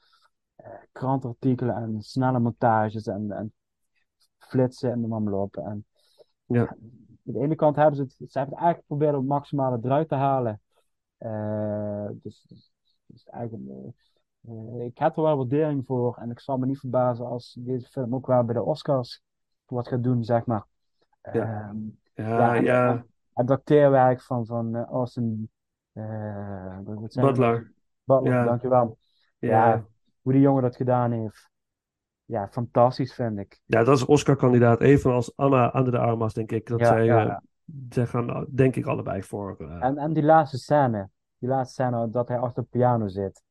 eh, krantartikelen en snelle montages en, en flitsen en de man lopen. En Ja. aan de ene kant hebben ze het, ze hebben het eigenlijk geprobeerd om het maximale eruit te halen. Dus, dus, dus eigenlijk, eh, eh, ik heb er wel waardering voor. En ik zal me niet verbazen als deze film ook wel bij de Oscars wat gaat doen, zeg maar. Ja. Ehm, Ja, ja. en Het acteerwerk van, van eh, Austin eh? Butler. Butler, Ja. dankjewel. Ja. Ja, hoe die jongen dat gedaan heeft. Ja, fantastisch vind ik. Ja, dat is Oscar-kandidaat. Evenals Anna Under de Armas, denk ik. Dat Ja, zij, ja, eh, ja. zij gaan, denk ik, allebei voor. En, en die laatste scène, die laatste scène dat hij achter de piano zit.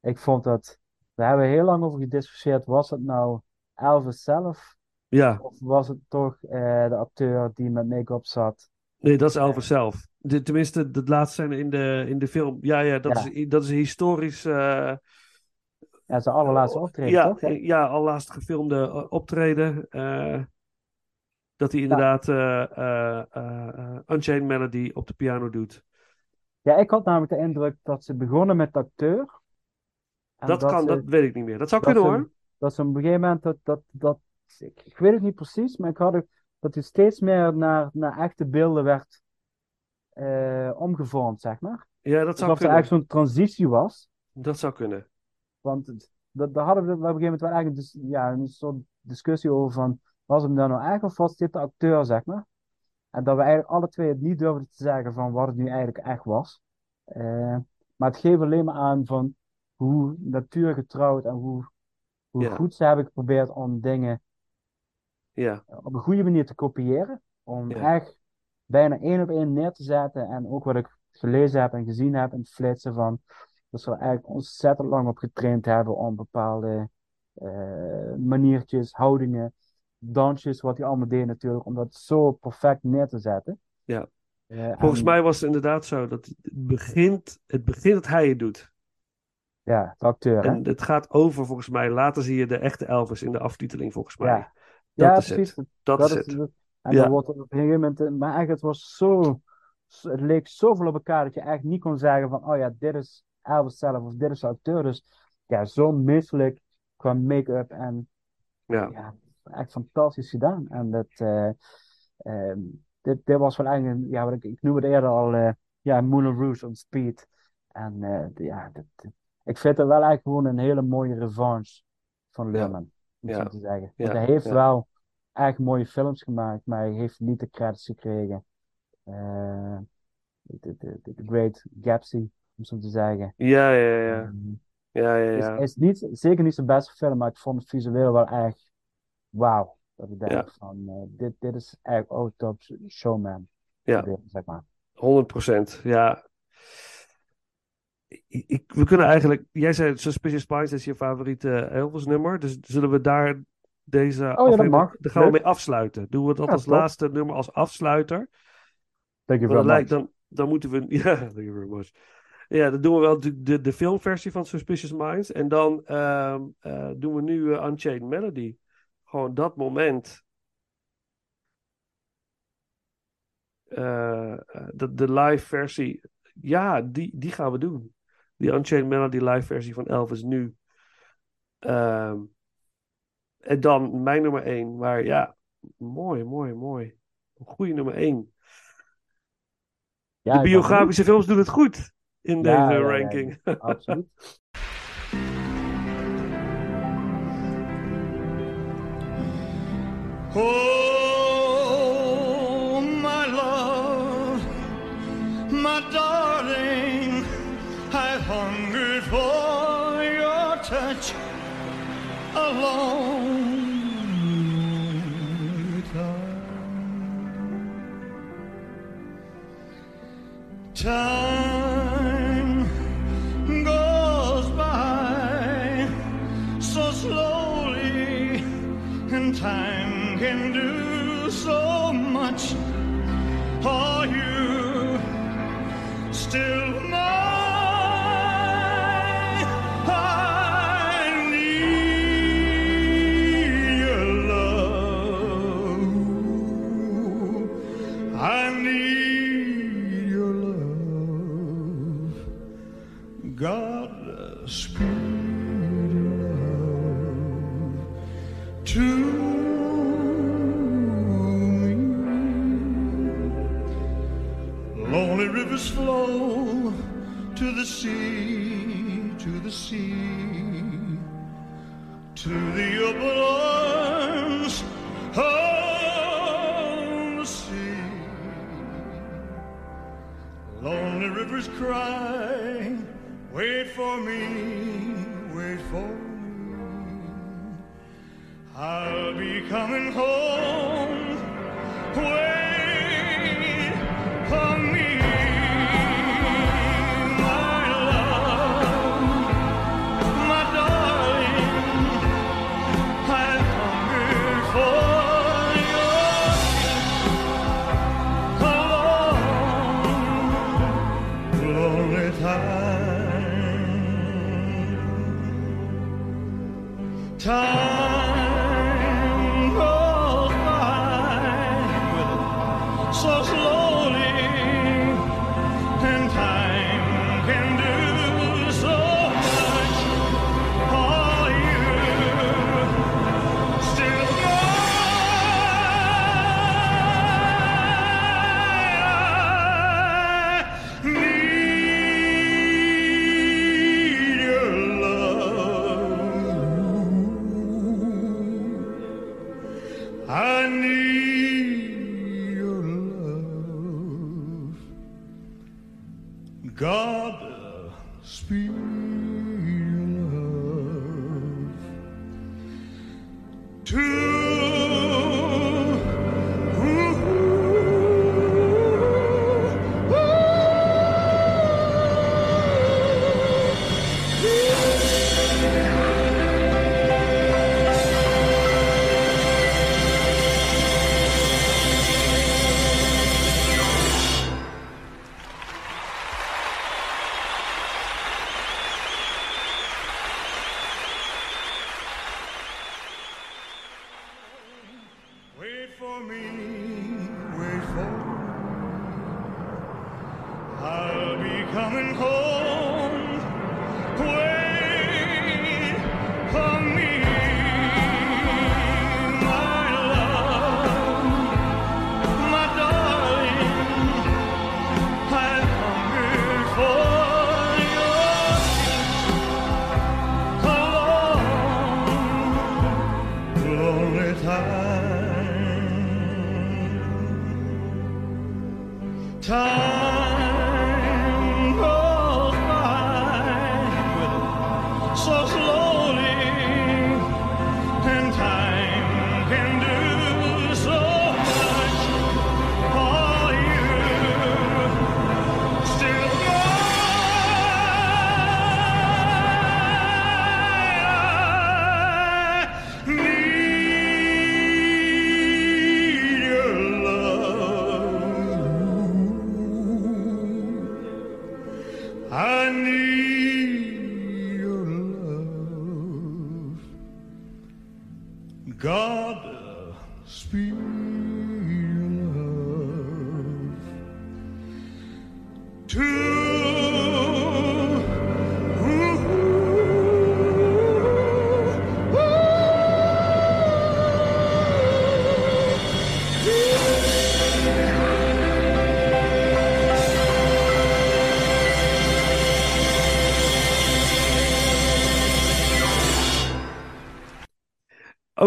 Ik vond dat, daar hebben we heel lang over gediscussieerd. Was het nou Elvis zelf? Ja, Of was het toch eh, de acteur die met make-up zat? nee, dat is Elvis zelf. De, tenminste, de laatste scène in de, in de film. Ja, ja, dat, Ja. Is, dat is historisch. eh, Ja, zijn allerlaatste optreden, ja, toch? eh, ja, al laatst gefilmde eh, optreden. eh, dat hij inderdaad eh, eh, eh, eh, Unchained Melody op de piano doet. Ja, ik had namelijk de indruk dat ze begonnen met de acteur. Dat kan, ze- dat weet ik niet meer. Dat zou dat kunnen ze- hoor. Dat ze op een gegeven moment, dat, dat, dat, ik, ik weet het niet precies, maar ik had dat hij steeds meer naar, naar echte beelden werd eh, omgevormd, zeg maar. Ja, dat zou Alsof er kunnen. eigenlijk zo'n transitie was. Dat zou kunnen. Want het- dat, daar hadden we op een gegeven moment wel eigenlijk dus, ja, een soort discussie over van, was hem dan nou eigenlijk of was dit de acteur, zeg maar? En dat we eigenlijk alle twee het niet durfden te zeggen van wat het nu eigenlijk echt was. Eh, maar het geeft alleen maar aan van hoe natuurgetrouwd en hoe, hoe Ja. goed ze hebben geprobeerd om dingen Ja, op een goede manier te kopiëren. Om Ja. echt bijna één op één neer te zetten. En ook wat ik gelezen heb en gezien heb in het flitsen van. Dat ze er eigenlijk ontzettend lang op getraind hebben om bepaalde eh, maniertjes, houdingen, dansjes, wat die allemaal deden natuurlijk, om dat zo perfect neer te zetten. Ja. Eh, volgens en- mij was het inderdaad zo dat het begint, het begint dat hij het doet. Ja, de acteur, hè? En het gaat over, volgens mij, later zie je de echte Elvis in de aftiteling, volgens mij. Ja. Dat ja, is precies. het. Dat, Dat is het. het. En Ja. dan wordt er op een gegeven moment, eh, maar eigenlijk het was zo, het leek zoveel op elkaar dat je echt niet kon zeggen van, oh ja, dit is Elvis zelf of dit is de acteur. Dus ja, zo misselijk qua make-up en Ja. ja, echt fantastisch gedaan. En dat, eh, ehm, dit, dit was wel eigenlijk, een- ja, wat ik, ik noemde het eerder al, eh, ja, Moulin Rouge on speed. En ja, dit, ik vind het wel eigenlijk gewoon een hele mooie revanche van Leurman, om Ja. zo te zeggen. Want hij heeft wel echt mooie films gemaakt, maar hij heeft niet de credits gekregen. Eh, de, de, de, de Great Gatsby, om zo te zeggen. Ja, ja, ja. Ehm, Ja, ja, is, ja. is niet, zeker niet zijn beste film, maar ik vond het visueel wel echt wauw. Dat ik denk Ja. van, eh, dit, dit is echt ook top showman. Ja. Zeg maar. 100 procent, ja. Ik, we kunnen eigenlijk... Jij zei Suspicious Minds is je favoriete Elvis nummer. Dus zullen we daar deze dat aflevering... mag. Daar gaan we mee afsluiten. Doen we dat Ja, als top. laatste nummer als afsluiter? Thank you Want very dan, dan, dan moeten we... Ja, thank you very much. Ja, dan doen we wel de, de, de filmversie van Suspicious Minds. En dan ehm, eh, doen we nu eh, Unchained Melody. Gewoon dat moment. Eh, eh, de, de live versie. Ja, die, die gaan we doen. Die Unchained Melody live versie van Elvis nu. Ehm, en dan mijn nummer 1. Maar ja, mooi, mooi, mooi. Een goede nummer 1. Ja, de biografische films doen het goed in Ja, deze ja, ja, ranking. Absoluut. Oh, time. Sea, to the sea, to the open arms of the sea. Lonely rivers cry, wait for me, wait for me. I'll be coming home. Wait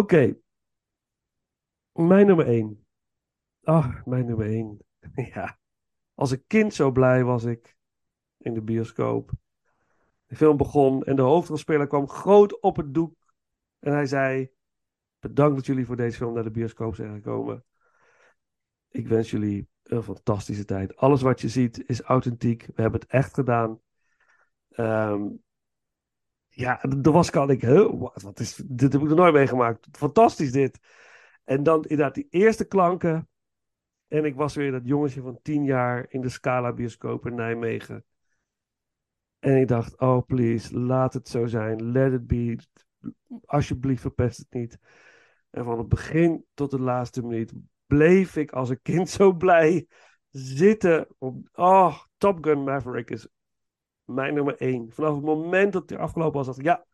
Oké. Mijn nummer 1. Ah, mijn nummer 1. ja. Als een kind zo blij was ik in de bioscoop. De film begon en de hoofdrolspeler kwam groot op het doek. En hij zei: Bedankt dat jullie voor deze film naar de bioscoop zijn gekomen. Ik wens jullie een fantastische tijd. Alles wat je ziet is authentiek. We hebben het echt gedaan. Ehm, ja, toen was ik ik, huh, wat, wat is, dit heb ik nog nooit meegemaakt. Fantastisch dit. En dan inderdaad die eerste klanken. En ik was weer dat jongetje van tien jaar in de Scala bioscoop in Nijmegen. En ik dacht, oh please, laat het zo zijn. Let it be. Alsjeblieft, verpest het niet. En van het begin tot de laatste minuut bleef ik als een kind zo blij zitten. Op, oh, Top Gun Maverick is mijn nummer één. Vanaf het moment dat hij afgelopen was, dacht ik, ja,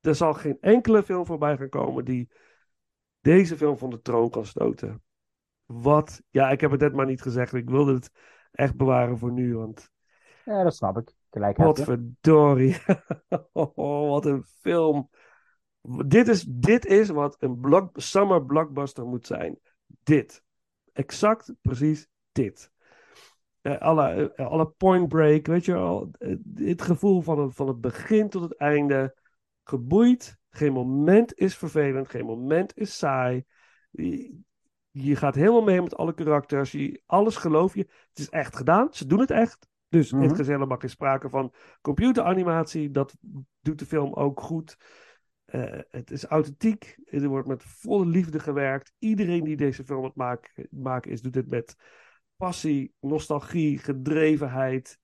er zal geen enkele film voorbij gaan komen die deze film van de troon kan stoten. Wat, ja, ik heb het net maar niet gezegd. Ik wilde het echt bewaren voor nu, want Ja, dat snap ik. Gelijk wat verdorie. Oh, wat een film. Dit is, dit is wat een block, summer blockbuster moet zijn. Dit. Exact, precies dit. Eh, alle, eh, alle point break, weet je wel. eh, Het gevoel van het, van het begin tot het einde. Geboeid. Geen moment is vervelend. Geen moment is saai. Je, gaat helemaal mee met alle karakters. Je, alles geloof je. Het is echt gedaan. Ze doen het echt. Dus Mhm. het gezellig mag geen sprake van computeranimatie. Dat doet de film ook goed. Eh, het is authentiek. Er wordt met volle liefde gewerkt. Iedereen die deze film aan het maken, maken is, doet dit met passie, nostalgie, gedrevenheid.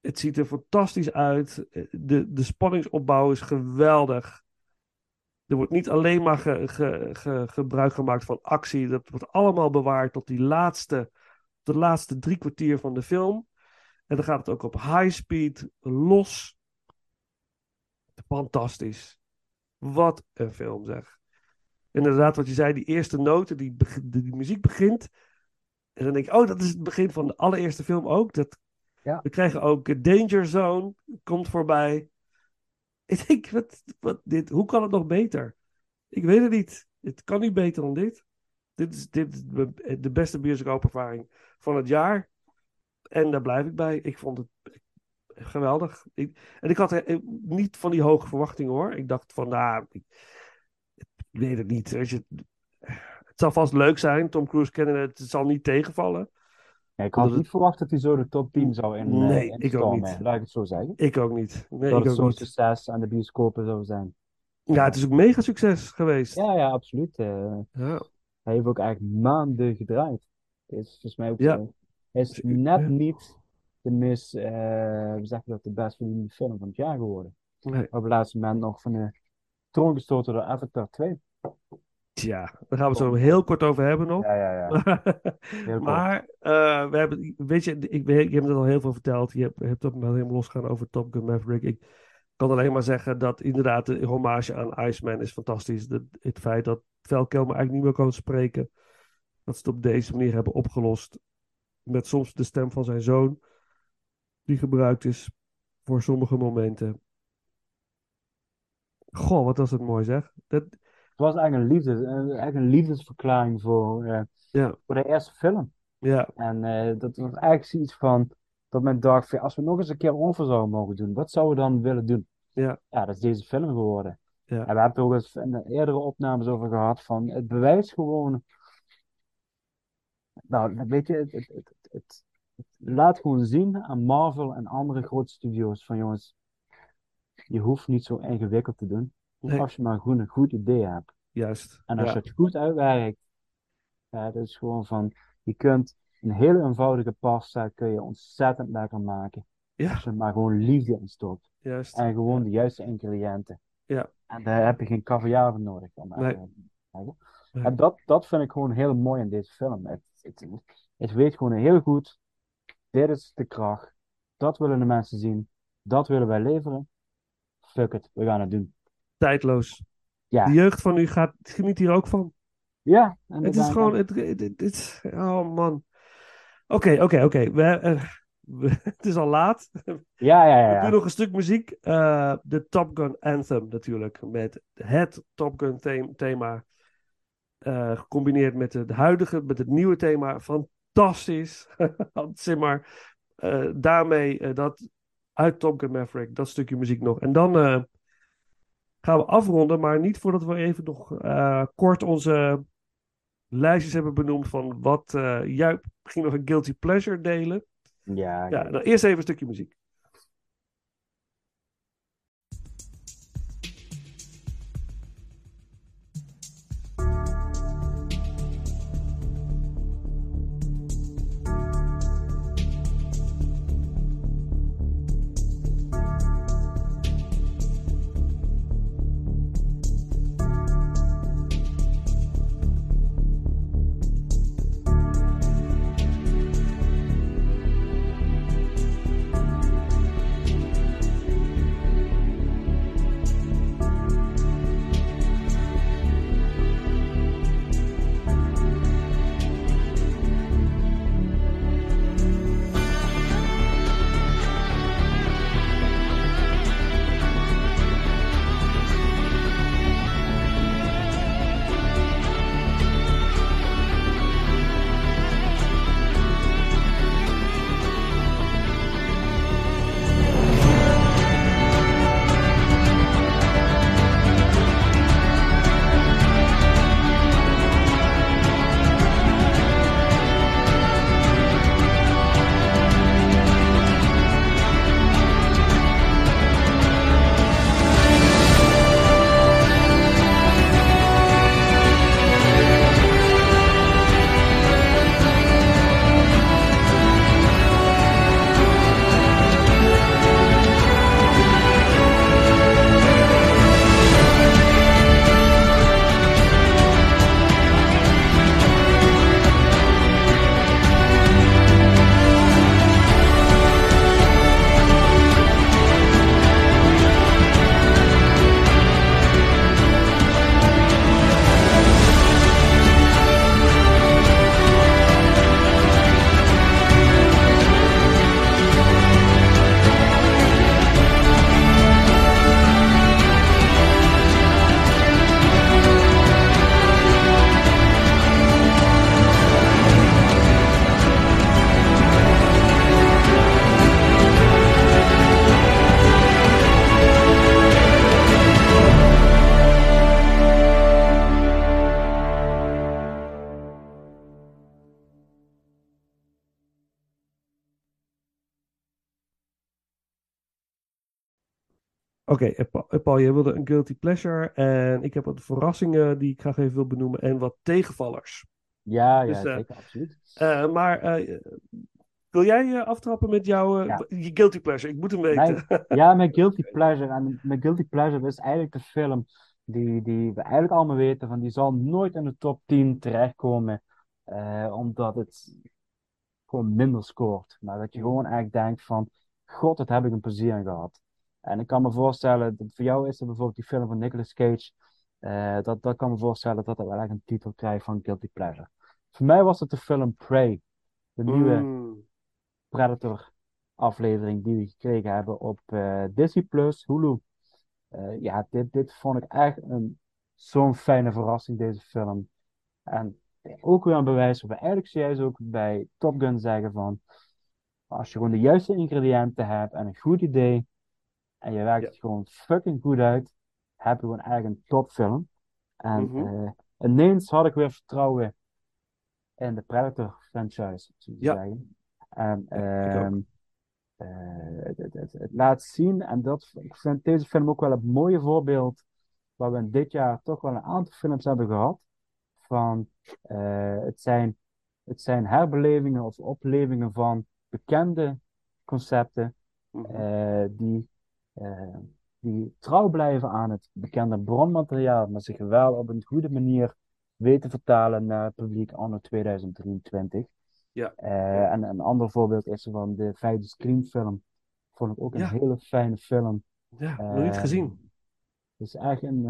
Het ziet er fantastisch uit. De, de spanningsopbouw is geweldig. Er wordt niet alleen maar ge- ge- ge- gebruik gemaakt van actie. Dat wordt allemaal bewaard tot die laatste, de laatste drie kwartier van de film. En dan gaat het ook op high speed, los. Fantastisch. Wat een film zeg. Inderdaad, wat je zei, die eerste noten, die, die muziek begint. En dan denk ik, oh, dat is het begin van de allereerste film ook. Dat, Ja. We krijgen ook eh, Danger Zone, komt voorbij. Ik denk, wat, wat dit, hoe kan het nog beter? Ik weet het niet. Het kan niet beter dan dit. Dit is, dit is de- beste bioscoopervaring van het jaar. En daar blijf ik bij. Ik vond het geweldig. Ik, en ik had eh, niet van die hoge verwachtingen hoor. Ik dacht van, nou, ik, ik weet het niet. Weet je, het zal vast leuk zijn. Tom Cruise kennen het, het zal niet tegenvallen. Ja, ik had niet verwacht dat hij zo de top 10 zou in, eh, Nee, ik ook niet. Laat ik het zo zeggen. Ik ook niet. Nee, dat ik het ook zo'n succes aan de bioscopen zou zijn. Ja, het is ook mega succes geweest. Ja, ja, absoluut. eh, Ja. hij heeft ook eigenlijk maanden gedraaid. Het is volgens mij ook Ja. zo. Hij is Ja. net niet de meest, eh hoe zeg je dat, de best verdiende film van het jaar geworden. Nee. Op het laatste moment nog van de troon gestoten door Avatar 2. Tja, daar gaan we het zo heel kort over hebben nog. Ja, ja, ja. maar uh, we hebben, weet je, ik, ik heb het al heel veel verteld. Je hebt, je hebt wel helemaal losgaan over Top Gun Maverick. Ik kan alleen maar zeggen dat inderdaad de hommage aan Iceman is fantastisch. De, het feit dat Val Kilmer eigenlijk niet meer kan spreken. Dat ze het op deze manier hebben opgelost. Met soms de stem van zijn zoon. Die gebruikt is voor sommige momenten. Goh, wat was het mooi zeg. Dat, Het was eigenlijk een, liefdes, eigenlijk een liefdesverklaring voor, uh, ja. voor de eerste film. Ja. En uh, dat was eigenlijk zoiets van, dat men dacht, als we nog eens een keer over zouden mogen doen, wat zouden we dan willen doen? Ja. Ja, dat is deze film geworden. Ja. En we hebben het ook eens in de eerdere opnames over gehad, van het bewijst gewoon, nou, weet je, het, het, het, het, het laat gewoon zien aan Marvel en andere grote studio's van jongens, je hoeft niet zo ingewikkeld te doen. Als je maar gewoon een goed idee hebt. Juist. En als ja. je het goed uitwerkt, ja, dat is gewoon van, je kunt een hele eenvoudige pasta kun je ontzettend lekker maken. Ja. Als je maar gewoon liefde in stopt. Juist. En gewoon de juiste ingrediënten. Ja. En daar heb je geen caviar voor nodig. Om nee. nee. En dat, dat vind ik gewoon heel mooi in deze film. Het, het, het weet gewoon heel goed, dit is de kracht. Dat willen de mensen zien. Dat willen wij leveren. Fuck it, we gaan het doen. Tijdloos. Ja. De jeugd van nu gaat, geniet hier ook van. Ja. Het is gewoon, het, het, het, het, oh man. Oké, oké, oké. Het is al laat. Ja, ja, ja. ja. We doen nog een stuk muziek. Uh, de Top Gun Anthem natuurlijk. Met het Top Gun thema. thema uh, gecombineerd met het huidige, met het nieuwe thema. Fantastisch. Zeg maar. Uh, daarmee dat uit Top Gun Maverick, dat stukje muziek nog. En dan gaan we afronden, maar niet voordat we even nog uh, kort onze lijstjes hebben benoemd van wat uh, jij ging nog een guilty pleasure delen. Ja, ja nou, eerst even een stukje muziek. Oké, eh, eh, Paul, jij wilde een guilty pleasure. En ik heb wat verrassingen die ik graag even wil benoemen. En wat tegenvallers. Ja, ja, Dus, eh, zeker, absoluut. Maar wil jij aftrappen met jouw Ja. guilty pleasure? Ik moet hem weten. Mijn, ja, mijn guilty pleasure. En mijn guilty pleasure is eigenlijk de film die, die we eigenlijk allemaal weten van die zal nooit in de top 10 terechtkomen. omdat het gewoon minder scoort. Maar dat je gewoon eigenlijk denkt van, god, dat heb ik een plezier in gehad. En ik kan me voorstellen, dat voor jou is er bijvoorbeeld die film van Nicolas Cage. eh, dat, dat kan me voorstellen dat dat wel echt een titel krijgt van guilty pleasure. Voor mij was het de film Prey. De nieuwe Mm, Predator aflevering die we gekregen hebben op eh, Disney Plus, Hulu. Eh, ja, dit, dit vond ik echt een, zo'n fijne verrassing, deze film. En ook weer een bewijs waar we eigenlijk zojuist ook bij Top Gun zeggen van, als je gewoon de juiste ingrediënten hebt en een goed idee, en je werkt Ja. het gewoon fucking goed uit, heb je gewoon echt een topfilm. En Mhm. eh, ineens had ik weer vertrouwen in de Predator franchise, te Ja. zeggen. En ehm, eh, het, het, het, het laat zien, en dat, ik vind deze film ook wel een mooie voorbeeld, waar we dit jaar toch wel een aantal films hebben gehad, van eh, het, zijn, het zijn herbelevingen of oplevingen van bekende concepten, Mhm. die, eh, die trouw blijven aan het bekende bronmateriaal, maar zich wel op een goede manier weten vertalen naar het publiek anno 2023. Ja. Eh, en een ander voorbeeld is van de vijfde Scream film. Vond ik ook een Ja. hele fijne film. Ja, nog niet Eh, gezien. Het is echt een,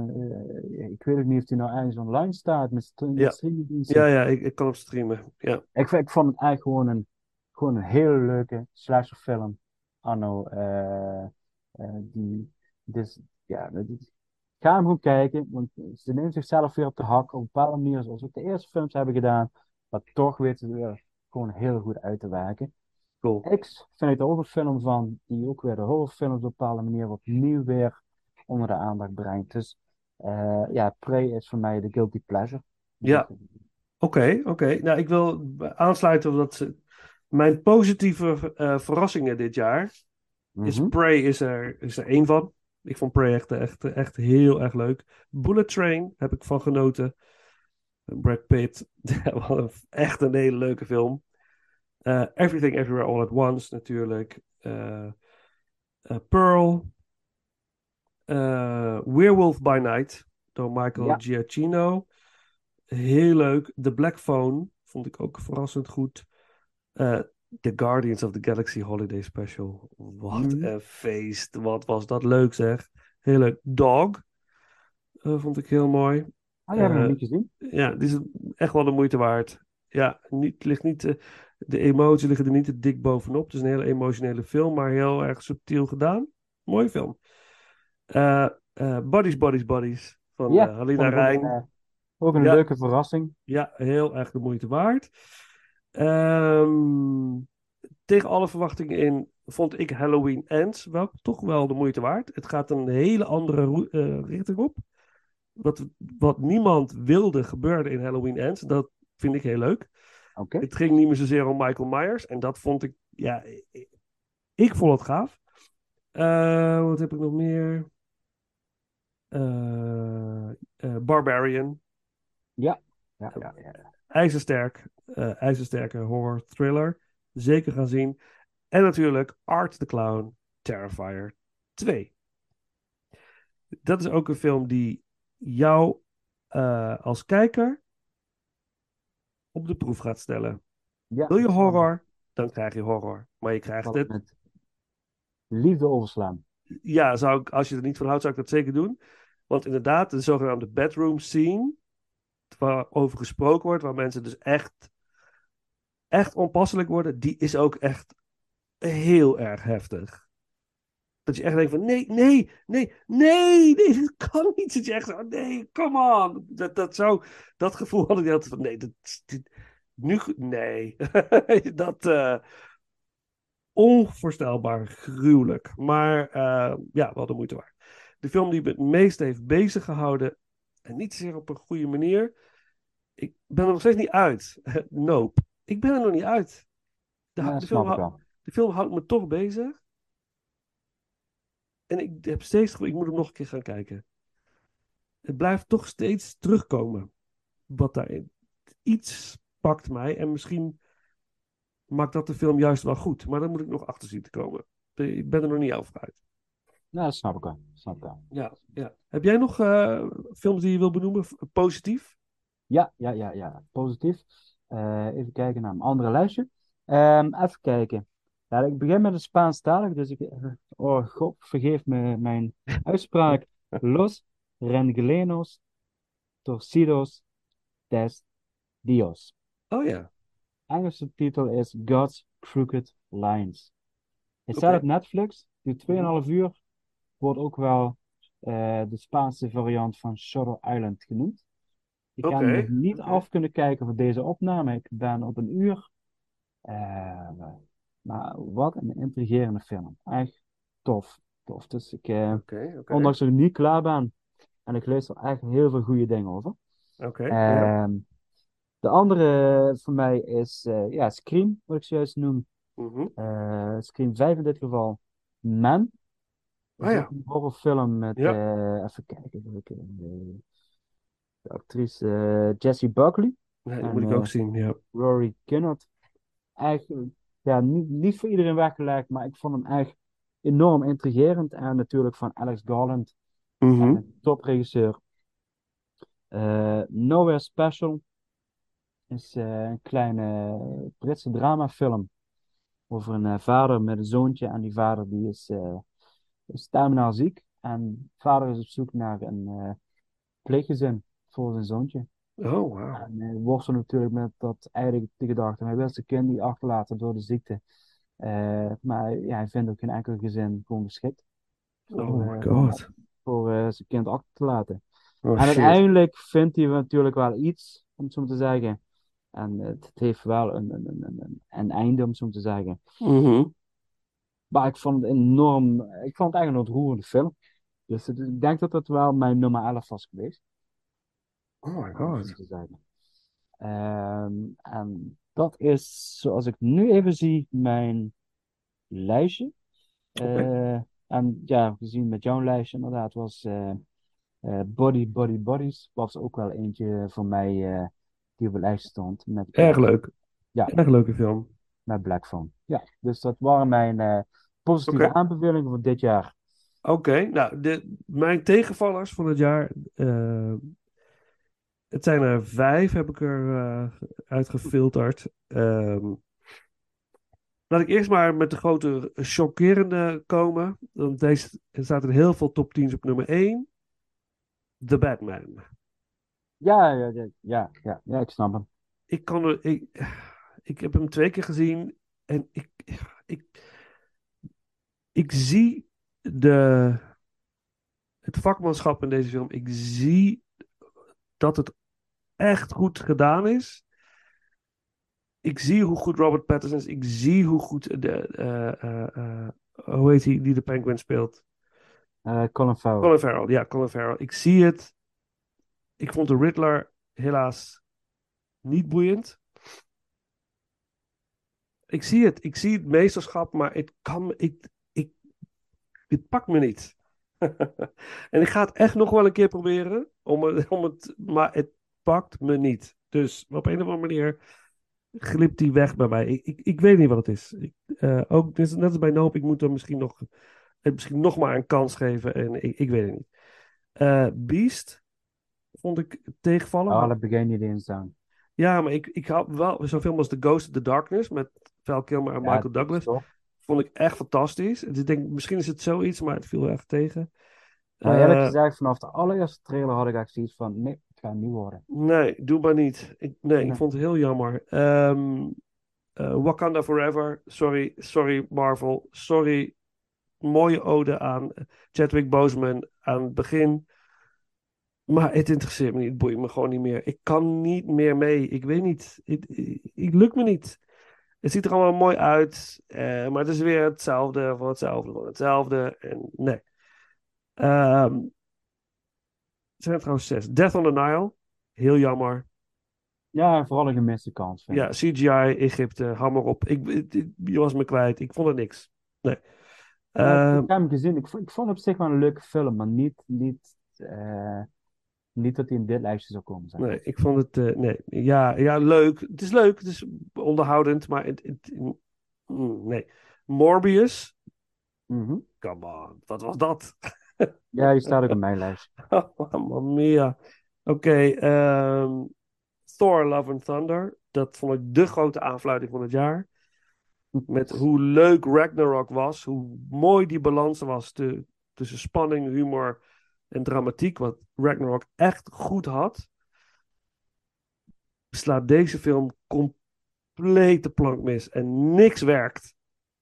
eh, ik weet ook niet of die nou ergens online staat met, st- met Ja. streamingdiensten. Ja, ja, ik, ik kan op streamen. Ja. Ik, ik vond het eigenlijk gewoon een, gewoon een hele leuke slasherfilm. Anno, eh, eh, die, dus, ja, ga hem gewoon kijken, want ze neemt zichzelf weer op de hak op een bepaalde manier, zoals ook de eerste films hebben gedaan, maar toch weten ze weer gewoon heel goed uit te werken. Cool. X vind ik er ook een film van, die ook weer de horrorfilms op een bepaalde manier opnieuw weer onder de aandacht brengt. Dus eh, ja, Prey is voor mij de guilty pleasure. Ja. Oké, oké. Nou, ik wil aansluiten op dat mijn positieve eh, verrassingen dit jaar is Mhm. Prey is er, is er één van. Ik vond Prey echt, echt, echt heel erg leuk. Bullet Train heb ik van genoten. Brad Pitt, echt een hele leuke film. Eh, Everything Everywhere All at Once natuurlijk. Eh, eh, Pearl. Werewolf by Night door Michael Ja. Giacchino. Heel leuk. The Black Phone vond ik ook verrassend goed. The Guardians of the Galaxy Holiday Special. Wat Mhm. een feest. Wat was dat leuk zeg. Heel leuk. Dog. eh, vond ik heel mooi. Ah, nog niet gezien. Ja, die is echt wel de moeite waard. Ja, niet, ligt niet, eh, de emoties liggen er niet te dik bovenop. Het is een hele emotionele film, maar heel erg subtiel gedaan. Mooie film. Eh Bodies, Bodies, Bodies van Ja, Halina Rijn. een, ook een Ja. leuke verrassing. Ja, heel erg de moeite waard. Ehm, tegen alle verwachtingen in vond ik Halloween Ends wel toch wel de moeite waard. Het gaat een hele andere eh, richting op. Wat, wat niemand wilde gebeurde in Halloween Ends. Dat vind ik heel leuk. Oké. Het ging niet meer zozeer om Michael Myers. En dat vond ik, ja, ik, ik vond het gaaf. Eh, wat heb ik nog meer? Eh, Barbarian. Ja, ja, ja. IJzersterk. Eh ijzersterke horror thriller. Zeker gaan zien. En natuurlijk Art the Clown Terrifier 2. Dat is ook een film die jou eh, als kijker op de proef gaat stellen. Ja, Wil je horror? Dan krijg je horror. Maar je krijgt het. met liefde overslaan. Ja, zou ik, als je er niet van houdt, zou ik dat zeker doen. Want inderdaad, de zogenaamde bedroom scene, waarover gesproken wordt, waar mensen dus echt, echt onpasselijk worden, die is ook echt heel erg heftig. Dat je echt denkt van, nee, nee, nee, nee, nee, dit kan niet. Dat je echt zo, nee, come on. Dat, dat, zo, dat gevoel had ik altijd van, nee, dat, nu, nee. dat, eh, onvoorstelbaar gruwelijk. Maar eh, ja, wel de moeite waard. De film die me het meest heeft bezig gehouden, en niet zozeer op een goede manier. Ik ben er nog steeds niet uit. nope. Ik ben er nog niet uit. De, Ja, de, film, hou- de film houdt me toch bezig. En ik heb steeds ik moet hem nog een keer gaan kijken. Het blijft toch steeds terugkomen. Wat daarin. Iets pakt mij en misschien maakt dat de film juist wel goed. Maar dan moet ik nog achter zien te komen. Ik ben er nog niet over uit. Nou, dat snap ik wel. Snap ik wel. Ja, ja. Heb jij nog eh, films die je wil benoemen? Positief? Ja, ja, ja, ja. Positief. Eh, even kijken naar een andere lijstje. Ehm, even kijken. Ja, ik begin met een Spaanstalig, dus ik... eh, Oh, god, vergeef me mijn uitspraak. Los Renglenos Torcidos des Dios. Oh ja. Engelse titel is God's Crooked Lines. Hij staat op Netflix, duurt 2,5 uur. Wordt ook wel eh, de Spaanse variant van Shutter Island genoemd. Ik hem nog niet af kunnen kijken voor deze opname. Ik ben op een uur. Eh, maar wat een intrigerende film. Echt tof. tof. Dus ik, eh, ondanks dat ik niet klaar ben, en ik lees er echt heel veel goede dingen over. Oké. Ehm, de andere voor mij is eh, ja, Scream, wat ik zojuist noem. Mhm. Eh, Scream 5 in dit geval. Man. Ah ja. een horrorfilm met, Ja. eh, even kijken, de actrice eh, Jessie Buckley, Nee, dat En, moet ik eh, ook zien, ja. Rory Kinnear. Eigenlijk, ja, niet, niet voor iedereen weggelegd, maar ik vond hem echt enorm intrigerend. En natuurlijk van Alex Garland, een topregisseur. Eh, Nowhere Special is eh, een kleine Britse dramafilm over een eh, vader met een zoontje. En die vader die is, eh is terminaal ziek. En vader is op zoek naar een eh pleeggezin voor zijn zoontje. Oh, wauw. En hij worstelt natuurlijk met dat eigenlijk de gedachte. Hij wil zijn kind niet achterlaten door de ziekte. Eh, maar ja, hij vindt ook geen enkel gezin gewoon geschikt Oh voor, my eh, god. voor eh, zijn kind achter te laten. Oh En shit. uiteindelijk vindt hij natuurlijk wel iets, om het zo te zeggen. En het, het heeft wel een, een, een, een, een einde, om het zo te zeggen. Mhm. Maar ik vond het enorm, ik vond het eigenlijk een ontroerende film. Dus het- ik denk dat het wel mijn nummer 11 was geweest. Oh my god. maar te zeggen. Ehm, en dat is, zoals ik nu even zie, mijn lijstje. Eh, en ja, gezien met jouw lijstje inderdaad was eh, eh, Body, Body, Bodies. Was ook wel eentje voor mij die op het lijstje stond. Met, Erg leuk. Ja. Erg leuke film. met Black Phone. Ja, dus dat waren mijn positieve aanbevelingen voor dit jaar. Oké, nou, de, mijn tegenvallers van het jaar. Het zijn er vijf, heb ik er eh, uitgefilterd. Ehm, laat ik eerst maar met de grote chockerende komen. Want deze er staat in heel veel top 10's op nummer 1. The Batman. Ja, ja, ja, ja, ja, ja, ik snap hem. Ik kan er, ik, ik heb hem twee keer gezien en ik, ik, ik zie de, het vakmanschap in deze film. Ik zie dat het echt goed gedaan is. Ik zie hoe goed Robert Pattinson is. Ik zie hoe goed de, eh, eh, eh, hoe heet hij die de Penguin speelt? Colin Farrell. Colin Farrell, ja, Colin Farrell. Ik zie het. Ik vond de Riddler helaas niet boeiend. Ik zie het. Ik zie het meesterschap, maar het kan. Ik, ik, het pakt me niet. en ik ga het echt nog wel een keer proberen. Om het, om het, maar het pakt me niet. Dus op een of andere manier glipt die weg bij mij. Ik, ik, ik weet niet wat het is. Ik, eh, ook net als bij Noop, ik moet er misschien nog, eh, misschien nog maar een kans geven. En ik, ik weet het niet. Eh, Beast vond ik tegenvallen. Oh, maar- dat begin niet eens aan. ja, maar ik, ik had wel zo'n film als The Ghost of the Darkness met Val Kilmer en Ja, Michael Douglas. Vond ik echt fantastisch. Dus ik denk, misschien is het zoiets, maar het viel echt tegen. Maar eerlijk Eh, gezegd, vanaf de allereerste trailer had ik echt zoiets van, nee, niet worden. nee, doe maar niet. Ik, nee, ik vond het heel jammer. Ehm, eh, Wakanda Forever. Sorry, sorry Marvel. Sorry. Mooie ode aan Chadwick Boseman aan het begin. Maar het interesseert me niet. Het boeit me gewoon niet meer. Ik kan niet meer mee. Ik weet niet. Het, lukt me niet. Het ziet er allemaal mooi uit. eh, maar het is weer hetzelfde van hetzelfde van hetzelfde. En nee. Ehm, zijn er trouwens zes. Death on the Nile. Heel jammer. Ja, vooral een gemiste kans. Ja, CGI, Egypte, hammer op. Ik, je was me kwijt. Ik vond het niks. Nee. Ja, Ehm, ik heb hem gezien. Ik vond, ik vond het op zich wel een leuke film, maar niet, niet, eh, niet dat hij in dit lijstje zou komen. Zeg. Nee, ik vond het. eh, nee, ja, ja, leuk. Het is leuk, het is onderhoudend, maar het, het- mm, nee. Morbius, Mhm. come on, wat was dat? Ja, die staat ook op mijn lijst. Mamma mia. Oké, ehm, Thor Love and Thunder. Dat vond ik de grote aanfluiting van het jaar. Met hoe leuk Ragnarok was, hoe mooi die balans was te- tussen spanning, humor en dramatiek, wat Ragnarok echt goed had. Slaat deze film compleet de plank mis en niks werkt.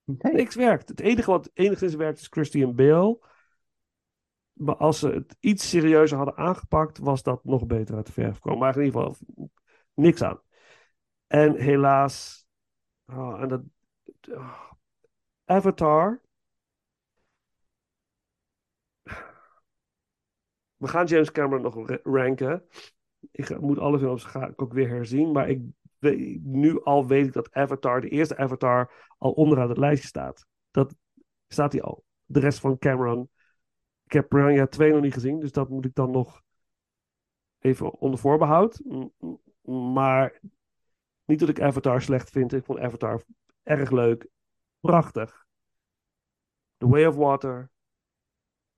Nee. Niks werkt. Het enige wat enigszins werkt is Christian Bale. Als ze het iets serieuzer hadden aangepakt, was dat nog beter uit de verf gekomen. Maar in ieder geval niks aan. En helaas, oh, en dat, oh, Avatar. We gaan James Cameron nog ra- ranken. Ik moet alle films ga ik ook weer herzien. Maar ik nu al weet ik dat Avatar, de eerste Avatar, al onderaan het lijstje staat. Dat staat hij al. De rest van Cameron. Ik heb Piranha 2 nog niet gezien, dus dat moet ik dan nog even onder voorbehoud. Maar niet dat ik Avatar slecht vind. Ik vond Avatar erg leuk. Prachtig. The Way of Water.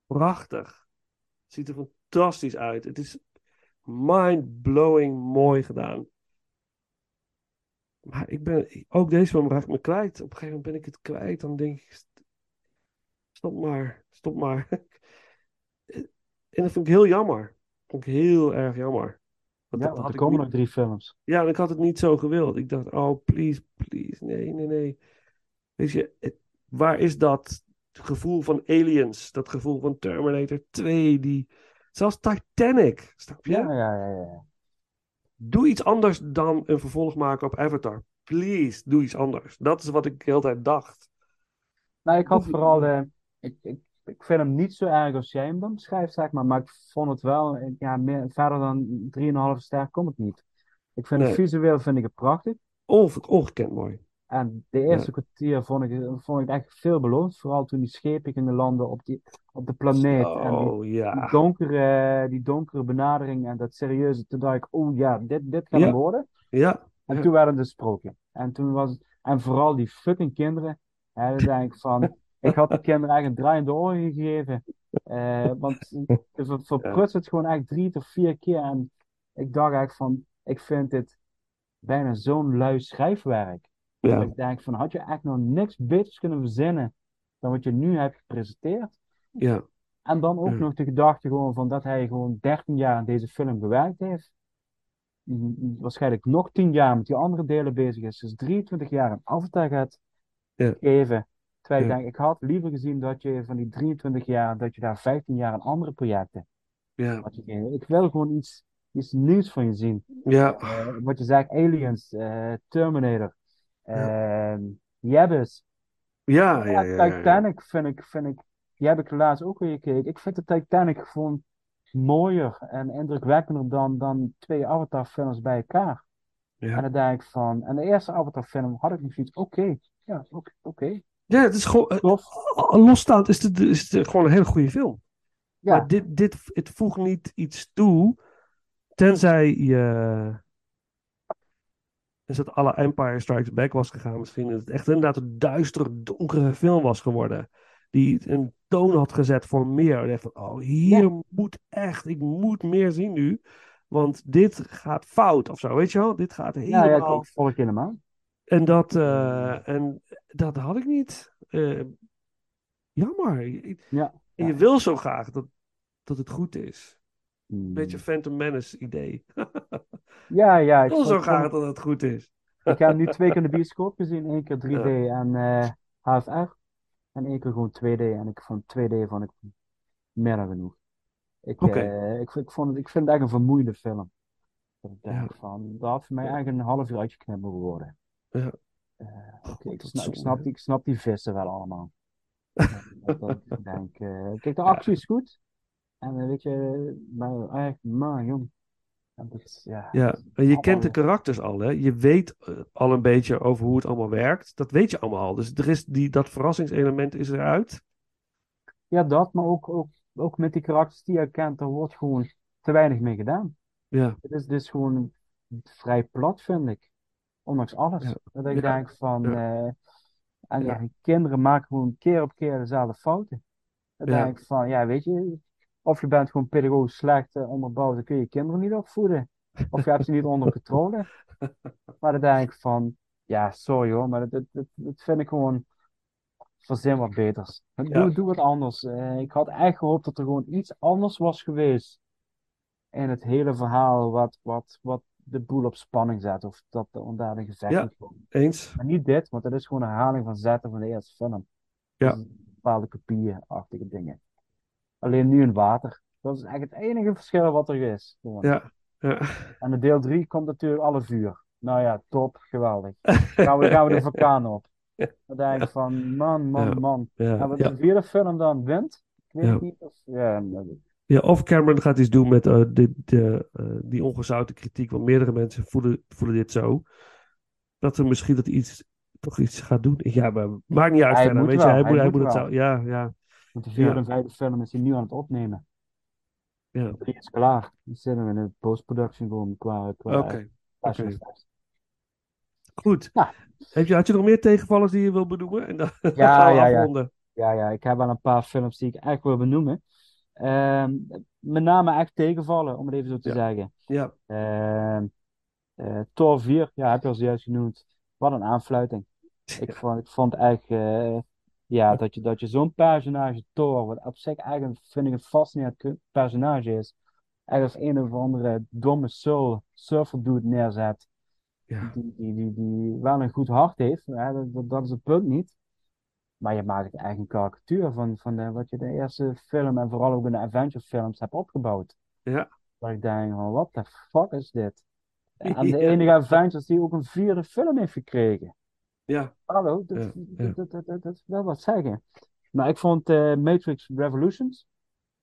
Prachtig. Ziet er fantastisch uit. Het is mind-blowing mooi gedaan. Maar ik ben, ook deze film raakt me kwijt. Op een gegeven moment ben ik het kwijt. Dan denk ik, st- stop maar, stop maar. En dat vind ik heel jammer. Vond ik heel erg jammer. Want Ja, want er komen nog drie films. ja, en ik had het niet zo gewild. Ik dacht, oh, please, please. Nee, nee, nee. Weet je, het- waar is dat gevoel van Aliens? Dat gevoel van Terminator 2? Die... Zelfs Titanic, snap je? Ja, ja, ja, ja. Doe iets anders dan een vervolg maken op Avatar. Please, doe iets anders. Dat is wat ik de hele tijd dacht. Nou, ik had vooral de. Ik, ik, ik vind hem niet zo erg als jij hem dan beschrijft, zeg maar. Maar ik vond het wel. eh, Ja, meer, verder dan 3,5 ster komt het niet. Ik vind Nee. het visueel vind ik het prachtig. Onge- ongekend mooi. En de eerste Ja. kwartier vond ik, vond ik echt veelbelovend. Vooral toen die schepen gingen landen op, die, op de planeet. En die, Oh, ja. die, donkere, die donkere benadering en dat serieuze. Toen dacht ik, oh ja, dit, dit gaat Ja. worden. Ja. En toen werden de sprookjes. En toen was en vooral die fucking kinderen. Hè, dan denk ik van, ik had die kinderen eigenlijk een draaiende oren gegeven. Eh, want ze verprutst het gewoon echt drie of vier keer. En ik dacht eigenlijk van, ik vind dit bijna zo'n lui schrijfwerk. Dat Ja. ik denk van, had je echt nog niks beters kunnen verzinnen dan wat je nu hebt gepresenteerd? Ja. En dan ook Ja. nog de gedachte gewoon van dat hij gewoon 13 jaar aan deze film gewerkt heeft. Waarschijnlijk nog 10 jaar met die andere delen bezig is. Dus 23 jaar een Avatar gaat Ja. geven. Terwijl ik Ja. denk, ik had liever gezien dat je van die 23 jaar, dat je daar 15 jaar aan andere projecten Ja. had gegeven. Ik wil gewoon iets, iets nieuws van je zien. Ja. Eh, wat je zegt, Aliens, eh, Terminator, uh, Jebbes. Ja, ja, Ja. Titanic vind ik, vind ik, die heb ik laatst ook weer gekeken. Ik vind de Titanic gewoon mooier en indrukwekkender dan, dan twee Avatar-films bij elkaar. Ja. En dan denk ik van, en de eerste Avatar-film had ik nog zoiets, oké, ja, oké, oké, Ja, het is gewoon... eh, tof. Losstaand is het, is het gewoon een hele goede film. Ja, Maar dit, dit, het voegt niet iets toe, tenzij je... Dus dat alle Empire Strikes Back was gegaan misschien. Dat het echt inderdaad een duistere, donkere film was geworden. Die een toon had gezet voor meer. En echt van, oh, hier Ja. moet echt, ik moet meer zien nu. Want dit gaat fout of zo, weet je wel? Dit gaat ja, helemaal... ja, ik volg je helemaal. En dat, eh, en dat had ik niet. Eh, jammer. Ja, En ja. je wil zo graag dat, dat het goed is. Hmm. Beetje Phantom Menace idee. Ja, ja, Ik wil zo graag dat het goed is. Ik heb nu twee keer in de bioscoop gezien. één keer 3D en eh, HFR. En één keer gewoon 2D. En ik vond 2D vond ik meer dan genoeg. Ik, eh, ik, ik, vond het, ik vind het echt een vermoeiende film. Dat ik denk Ja. van, dat had voor mij eigenlijk een half uur uitgeknipt mogen worden. Ja. Eh, oké, God, ik, snap, ik, snap ik snap die vissen wel allemaal. dat, dat ik denk, eh, kijk, de actie is goed. En eh, weet je, maar echt, man, jong. Is, ja, Ja, en je kent de karakters al, hè? Je weet al een beetje over hoe het allemaal werkt. Dat weet je allemaal al. Dus er is die, dat verrassingselement is eruit. ja, dat, maar ook, ook, ook met die karakters die je kent, er wordt gewoon te weinig mee gedaan. Ja, Het is dus gewoon vrij plat, vind ik. Ondanks alles. Ja. Dat ik denk van, Ja. eh, en Ja. kinderen maken gewoon keer op keer dezelfde fouten. Dan denk ik van, ja, weet je, of je bent gewoon pedagogisch slecht eh, onderbouwd, dan kun je je kinderen niet opvoeden. Of je hebt ze niet onder controle. Maar dan denk ik van, ja, sorry hoor, maar dat, dat, dat, vind ik gewoon, verzin wat beters. Doe, Ja. doe wat anders. Eh, ik had echt gehoopt dat er gewoon iets anders was geweest in het hele verhaal wat, wat, wat de boel op spanning zet. Of dat er een gevecht Ja. eens. Maar niet dit, want dat is gewoon een herhaling van zetten van de eerste film. Ja. Dus bepaalde kopieën-achtige dingen. Alleen nu in water. Dat is eigenlijk het enige verschil wat er is. Gewoon. Ja, ja. En de deel 3 komt natuurlijk alle vuur. Nou ja, top, geweldig. Gaan we, gaan we de vulkaan op. Dan denk ik van, man, man, man. Ja, En wat de vierde film dan wint? Ik weet niet. Of, ja. Ja, of Cameron gaat iets doen met eh, de, de, eh, die ongezouten kritiek, want meerdere mensen voelen, voelen dit zo. Dat er misschien dat iets, toch iets gaat doen. Ja, maar maakt niet uit Hij verder, moet weet je. wel, Hij, hij moet, hij moet moet het zo. Ja, ja, Want de vierde Ja. en vijfde film is hij nu aan het opnemen. ja. Die is klaar. Die zitten we in de post-production gewoon qua, qua Oké, goed. Ja. Heb je, had je nog meer tegenvallers die je wil benoemen? En dan ja, ja. afronden. Ja, ja, ik heb wel een paar films die ik echt wil benoemen. Ehm, met name echt tegenvallen, om het even zo te Ja. zeggen. Ja, Ehm eh, Thor 4, ja, heb je al zojuist genoemd. Wat een aanfluiting. Ik vond, ik vond echt, eh, ja, dat je, dat je zo'n personage Thor, wat op zich eigenlijk vind ik een fascinerend personage is, echt als een of andere domme soul surfer dude neerzet, ja. die, die, die, die wel een goed hart heeft, hè, dat, dat, dat is het punt niet. Maar je maakt eigenlijk een karikatuur van, van de, wat je de eerste film en vooral ook in de Avenger films hebt opgebouwd. Ja. Dat ik denk van, what the fuck is dit? En de enige Avengers die ook een vierde film heeft gekregen. Ja, Hallo, dat, Ja, ja. dat, dat, dat, dat, dat wil wat zeggen. Maar ik vond eh, Matrix Revolutions,